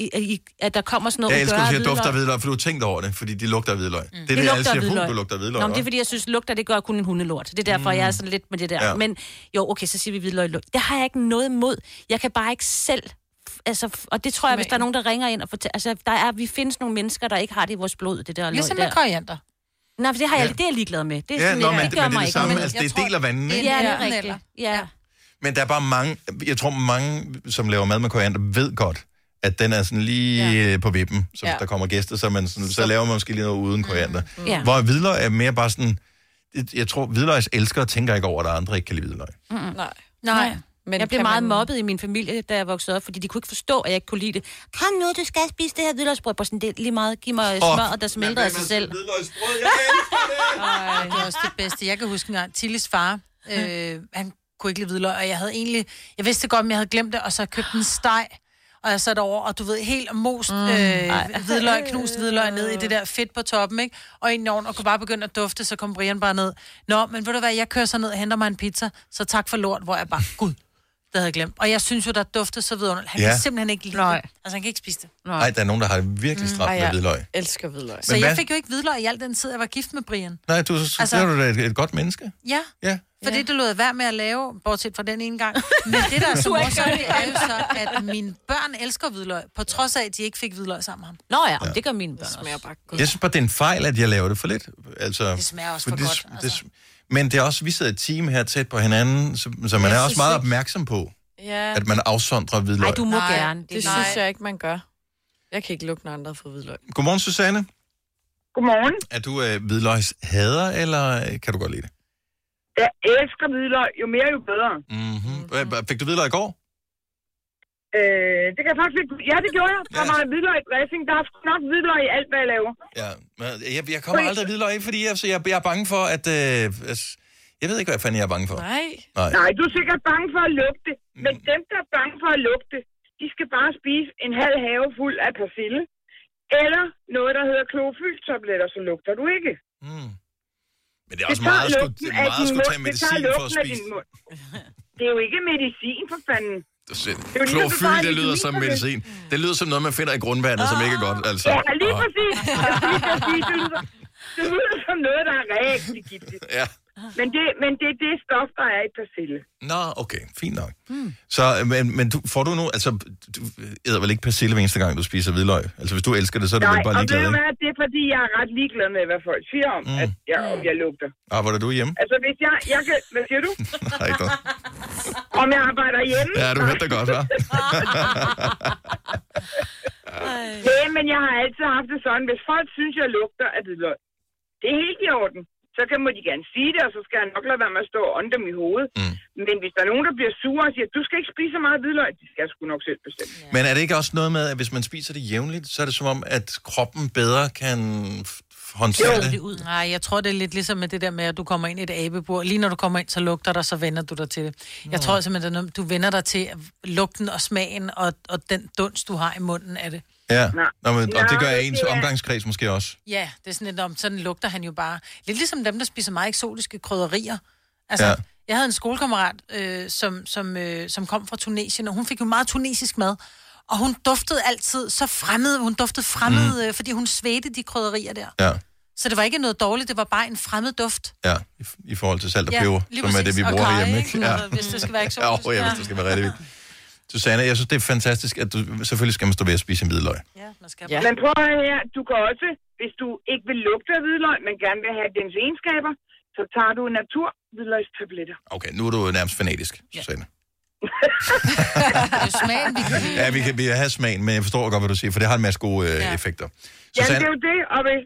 at der kommer sådan noget Jeg elsker, at du siger, dufter af hvidløg. for du har tænkt over det, fordi de lugter af hvidløg. Mm. Det er det, lugter alle af siger, hvidløg. "Puh, du lugter af hvidløg. Nå, men det er hva'?" fordi, jeg synes, lugter, det gør kun en hundelort. Det er derfor, mm. jeg er sådan lidt med det der. Ja. Men jo, okay, så siger vi hvidløg. lugt. Det har jeg ikke noget imod. Jeg kan bare ikke selv Altså, og det tror jeg, hvis der er nogen, der ringer ind og fortæller... Altså, der er, vi findes nogle mennesker, der ikke har det i vores blod, det der løg Ligesom der. med koriander. Nej, for det, har jeg, Ja. det er jeg ligeglad med. Det, er Ja, sådan, nå, men det det- gør men det er mig det ikke. samme, Men altså, det tror- deler vandene, ikke? Ja, det er rigtigt. Ja. Men der er bare mange, jeg tror mange, som laver mad med koriander, ved godt, at den er sådan lige ja. på vippen. Så hvis Ja. der kommer gæster, så, man sådan, så laver man måske lige noget uden koriander. Ja. Hvor hvidløg er mere bare sådan, jeg, jeg tror, hvidløgs elskere tænker ikke over, at der er andre ikke kan lide hvidløg. Mm. Nej. Nej. Men jeg blev meget man- mobbet i min familie, da jeg voksede op, fordi de kunne ikke forstå, at jeg ikke kunne lide det. Kom nu, du skal spise det her hvidløgsbrød. Bare sådan, det lige meget. Giv mig Åh, smør, der smelter af sig selv. Ej, det er også det bedste. Jeg kan huske en gang, Tillis far, øh, han kunne ikke lide hvidløg, og jeg havde egentlig, jeg vidste godt, men jeg havde glemt det, og så købte en steg, og jeg satte over, og du ved, helt most mm, øh, hvidløg, knust hvidløg ned i det der fedt på toppen, ikke? Og ind i ovnen, og kunne bare begynde at dufte, så kom Brian bare ned. Nå, men ved du hvad, jeg kører så ned og henter mig en pizza, så tak for lort, hvor jeg bare, gud, det havde jeg glemt. Og jeg synes jo, der duftede så vidunderligt. Han Ja. ja. kan simpelthen ikke lide Nej. det. Altså, han kan ikke spise det. Nej, der er nogen, der har det virkelig stramt Ej, med ja. hvidløg. elsker hvidløg. Så Men jeg hvad- fik jo ikke hvidløg i al den tid, jeg var gift med Brian. Nej, du, altså, Altså- er du da et, et godt menneske. Ja. Ja. Fordi det lod jeg være med at lave, bortset fra den ene gang. Men det, der er så er morsomt, det er jo så, at mine børn elsker hvidløg, på trods af, at de ikke fik hvidløg sammen med ham. Nå ja, ja. det gør mine børn også. Bare Jeg synes bare, det er en fejl, at jeg laver det for lidt. Altså, Det smager også for det, godt, altså. Men det er også, vi sidder i et team her tæt på hinanden, så, så man Jeg er også meget ikke- opmærksom på, Ja. at man afsondrer hvidløg. Ej, du må Nej, gerne. Det, det synes jeg ikke, man gør. Jeg kan ikke lukke noget andre for hvidløg. Godmorgen, Susanne. Godmorgen. Er du øh, hvidløgshader, eller øh, kan du godt lide det? Jeg elsker hvidløg. Jo mere, jo bedre. Mm-hmm. Fik du hvidløg i går? Øh, det kan jeg faktisk ikke... Ja, det gjorde jeg. Der var hvidløg i dressing. Der er sgu nok hvidløg i alt, hvad jeg laver. Ja, men jeg, jeg kommer aldrig hvidløg i, fordi jeg, så jeg, jeg er bange for, at... Øh, jeg ved ikke, hvad fanden jeg er bange for. Nej. Nej. Nej, du er sikkert bange for at lugte. Men dem, der er bange for at lugte, de skal bare spise en halv have fuld af persille. Eller noget, der hedder klorofyltabletter, så lugter du ikke. Mm. Men det er også tager meget at skulle, det meget at skulle tage Det tager medicin for at spise. din mund. Det er jo ikke medicin, for fanden. Klorofyl, det lyder som medicin. Det lyder som noget, man finder i grundvandet, som ikke er godt, altså. Ja, lige præcis. Lige det lyder, det lyder som noget, der er rigtig giftigt. Ja. Men det, men det er det stof, der er i persille. Nå, okay, fint nok. Så, men, men du, får du nu, altså, du æder vel ikke persille hver eneste gang, du spiser hvidløg? Altså, hvis du elsker det, så er du Nej, vel bare og ligeglad, du ikke? hvad, det er fordi, jeg er ret ligeglad med, hvad folk siger om, mm. at jeg, om jeg lugter. Arbejder du hjemme? Altså, hvis jeg, jeg kan, hvad siger du? Nej, noget. Om jeg arbejder hjemme? Ja, du hørte det godt, hva'? Nej, men jeg har altid haft det sådan, hvis folk synes, jeg lugter af hvidløg, det er helt i orden. Så kan må de gerne sige det, og så skal jeg nok lade være med at stå og ånde dem i hovedet. Mm. Men hvis der er nogen, der bliver sure og siger, du skal ikke spise så meget hvidløg, det skal jeg sgu nok selv bestemme. Men er det ikke også noget med, at hvis man spiser det jævnligt, så er det som om, at kroppen bedre kan håndtere det? ud. Nej, jeg tror, det er lidt ligesom med det der med, at du kommer ind i et abebur. Lige når du kommer ind, så lugter der, så vender du dig til det. Jeg tror simpelthen, at du vender dig til lugten og smagen og, og den dunst, du har i munden af det. Ja, Nå, men, og det gør Nej, ens det er- omgangskreds måske også. Ja, det er sådan lidt om, sådan lugter han jo bare. Lidt ligesom dem, der spiser meget eksotiske krydderier. Altså, Ja. ja. jeg havde en skolekammerat, øh, som, som, øh, som kom fra Tunesien, og hun fik jo meget tunesisk mad. Og hun duftede altid så fremmed, hun duftede fremmed, mm. øh, fordi hun svedte de krydderier der. Ja, Så det var ikke noget dårligt, det var bare en fremmed duft. ja i, i forhold til salt og Ja, peber, som er det, vi bruger karry, hjemme. ikke? Altså, hvis det skal være eksotisk. Ja, oh, ja, hvis det skal være rigtig vildt. Susanne, jeg synes, det er fantastisk, at du selvfølgelig skal man stå ved at spise en hvidløg. Ja, man skal Ja. Men prøv at høre her, du kan også, hvis du ikke vil lugte af hvidløg, men gerne vil have dens egenskaber, så tager du natur hvidløgstabletter. Okay, nu er du nærmest fanatisk, Susanne. Er smagen, vi kan. Ja, vi kan, vi kan have smagen, men jeg forstår godt, hvad du siger, for det har en masse gode øh, Ja. effekter. Jamen, Susanne, det er jo det, og hvis,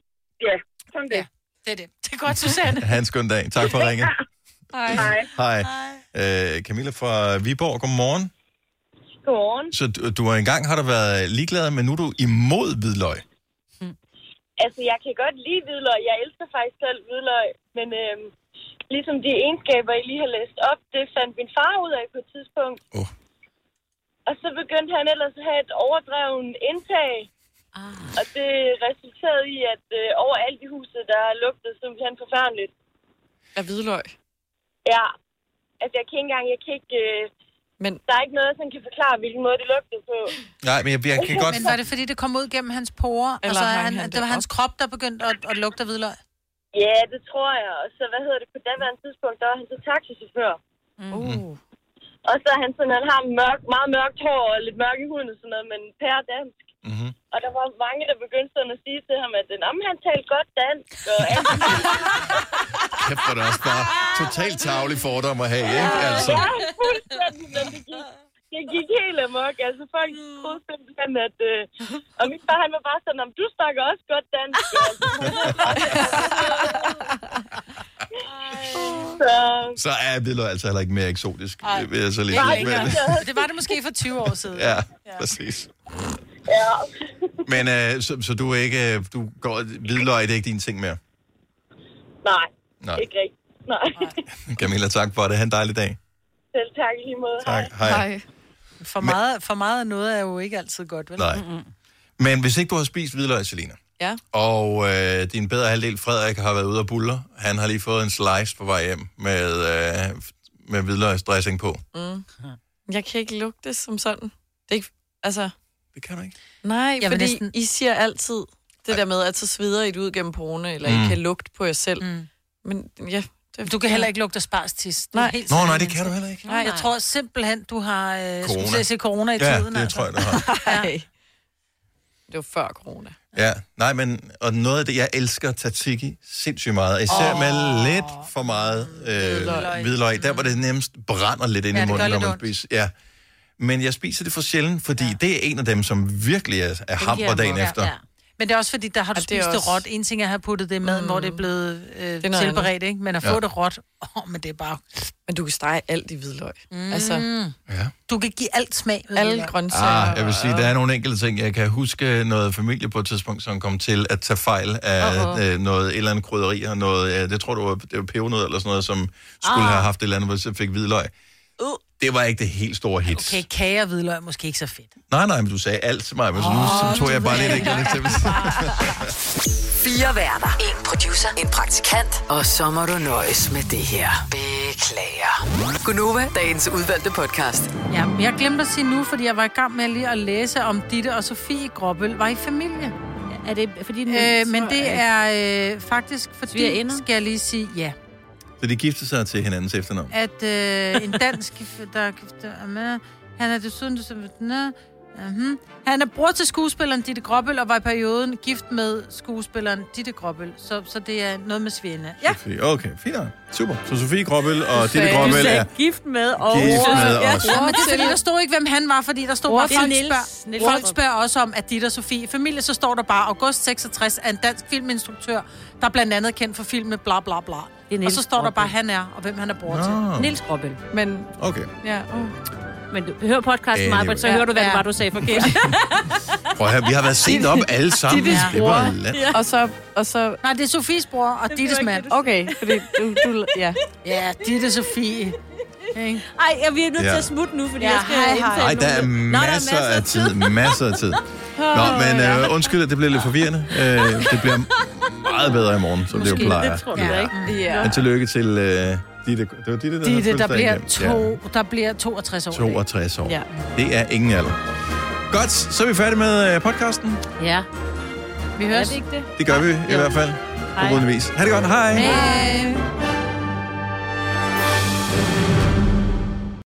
ja, sådan det. Det er det. Det er godt, Susanne. have en skøn dag. Tak for ringet. Hej. Hej. Hej. Øh, Camilla fra Viborg, godmorgen. Godmorgen. Så du, du har engang har du været ligeglad, men nu er du imod hvidløg. Altså, jeg kan godt lide hvidløg. Jeg elsker faktisk selv hvidløg. Men øhm, ligesom de egenskaber, I lige har læst op, det fandt min far ud af på et tidspunkt. Oh. Og så begyndte han ellers at have et overdreven indtag. Ah. Og det resulterede i, at øh, overalt i huset, der lugtede simpelthen forfærdeligt. Af hvidløg. Ja. Altså, jeg kan ikke engang, jeg kan ikke... Øh, men... Der er ikke noget, som kan forklare, hvilken måde det lugtede på. Nej, men jeg, jeg kan godt... Men var det, fordi det kom ud gennem hans porer? Eller altså, han, han det det var hans krop, der begyndte at, at lugte af hvidløg? Ja, det tror jeg. Og så, hvad hedder det, på daværende tidspunkt, der var han så taxichauffør. Mm. Uh. Og så er han sådan, han har mørk, meget mørkt hår og lidt mørk i huden og sådan noget, men pære dansk. Mm-hmm. Og der var mange, der begyndte sådan at sige til ham, at "Nå, men han talte godt dansk. Og alt. Kæft, det også bare totalt tavlig fordom at have, ikke? Altså. Ja, fuldstændig. Men det gik, det gik helt amok. Altså, folk troede simpelthen, at... Øh, og min far, han var bare sådan, om du snakker også godt dansk. Og, så er hvidløg altså heller ikke mere eksotisk. Ej. Vil jeg så lige Nej, sige. Men- det var det måske for 20 år siden. Ja, præcis. Ja. Men øh, så, så du er ikke, øh, du går, hvidløg, det er ikke din ting mere? Nej, Nej. ikke rigtigt. Nej. Camilla, tak for det. Ha' en dejlig dag. Selv tak i lige måde. Tak. Hej. For meget, for meget af noget er jo ikke altid godt, vel? Nej. Men hvis ikke du har spist hvidløg, Selina, Ja. og øh, din bedre halvdel Frederik har været ude og buller, han har lige fået en slice på vej hjem med, øh, med hvidløgsdressing på. Mm. Jeg kan ikke lugte det som sådan. Det er ikke, altså... Det kan du ikke? Nej, Jeg vil fordi næsten- I siger altid det der med, at så sveder I det ud gennem porerne, eller Mm. I kan lugte på jer selv. Mm. Men ja... Det, Du kan heller ikke lugte. Det er Nej. helt Nå, nej, det kan du heller ikke. Nej, jeg tror simpelthen, du har øh, Corona. skulle se corona i Ja, tiden. det altså. tror jeg, du har. Nej. Det var før corona. Ja, nej, men og noget af det, jeg elsker tzatziki sindssygt meget. Især oh. med lidt for meget øh, Hvidløg. hvidløg. Der, hvor det nemmest brænder lidt ind Ja, i det munden, når man spiser. Ja. Men jeg spiser det for sjældent, fordi ja. det er en af dem, som virkelig er, er hamper dagen efter. Men det er også fordi, der har du det er spist det også- råt. En ting er at have puttet det maden, mm. hvor det er blevet øh, noget tilberedt, andet. ikke? Men at Ja. få det råt, åh, men det er bare... Men du kan stege alt i hvidløg. Mm. Altså, Ja. Du kan give alt smag. alle det. grøntsager. Ah, jeg vil sige, der er nogle enkelte ting. Jeg kan huske noget familie på et tidspunkt, som kom til at tage fejl af Uh-oh. øh, noget, et eller andet krydderi, og noget, øh, det tror du var, det var pebernød eller sådan noget, som skulle Ah. have haft et eller andet, hvor så fik hvidløg. Uh. Det var ikke det helt store hit. Okay, kage og hvidløg er måske ikke så fedt. Nej, nej, men du sagde alt til mig, men så nu Åh, så tog jeg bare lidt enkelt eksempel. Fire værter. En producer. En praktikant. Og så må du nøjes med det her. Beklager. Gunova, dagens udvalgte podcast. Ja, jeg glemte at sige nu, fordi jeg var i gang med lige at læse om Ditte og Sofie Gråbøl var i familie. Er det fordi... den- Øh, men det er øh, faktisk fordi, skal jeg lige sige, ja, Så de giftede sig til hinandens efternavn. at øh, en dansk, der er gift med, han er desuden... Uh-huh. Han er bror til skuespilleren Ditte Gråbøl, og var i perioden gift med skuespilleren Ditte Gråbøl. Så, så det er noget med svigerinde. Ja, Sofie. Okay, fint. Super. Så Sofie Gråbøl og Ditte Gråbøl er... gift med og... Gift med Ja, os. ja, men det er fordi, der stod ikke, hvem han var, fordi der stod bare, folk Niels. spørger, Niels folk spørger også om, at Ditte og Sofie i familie, så står der bare, august 66 er en dansk filminstruktør, der er blandt andet kendt for filmen bla bla bla. er Og så står der Gråbøl. bare, han er, og hvem han er bror Nå. til. Niels Gråbøl. Men Okay. ja, oh. Men du hører podcasten, Anyway. Marbert, så hører du, hvad det Ja. var, du sagde forkert. Prøv at høre, vi har været sent op alle sammen. Dittes Det bror. var let. Og så... Og så Nej, det er Sofies bror og Dittes mand. okay, fordi du... du ja. Ja, Ditte Sofie. Ej, jeg bliver nødt Ja. til at smutte nu, fordi Ja, jeg skal hej, hej. Nej, der er Nå, der er masser af tid. Masser af tid. Nå, men øh, undskyld, at det bliver lidt forvirrende. Øh, det bliver meget bedre i morgen, som det jo Måske, plejer. det tror du Ja. ikke. Ja. Men tillykke til øh, Ditte. Det var Ditte, der Ditte, der bliver, to, der bliver 62 år. Ja, 62 år. Ja. Det er ingen alder. Godt, så er vi færdige med øh, podcasten. Ja. Vi Er høres. det ikke det? Det gør vi i hvert fald. På vis. Ha' det godt. Hej. Hej.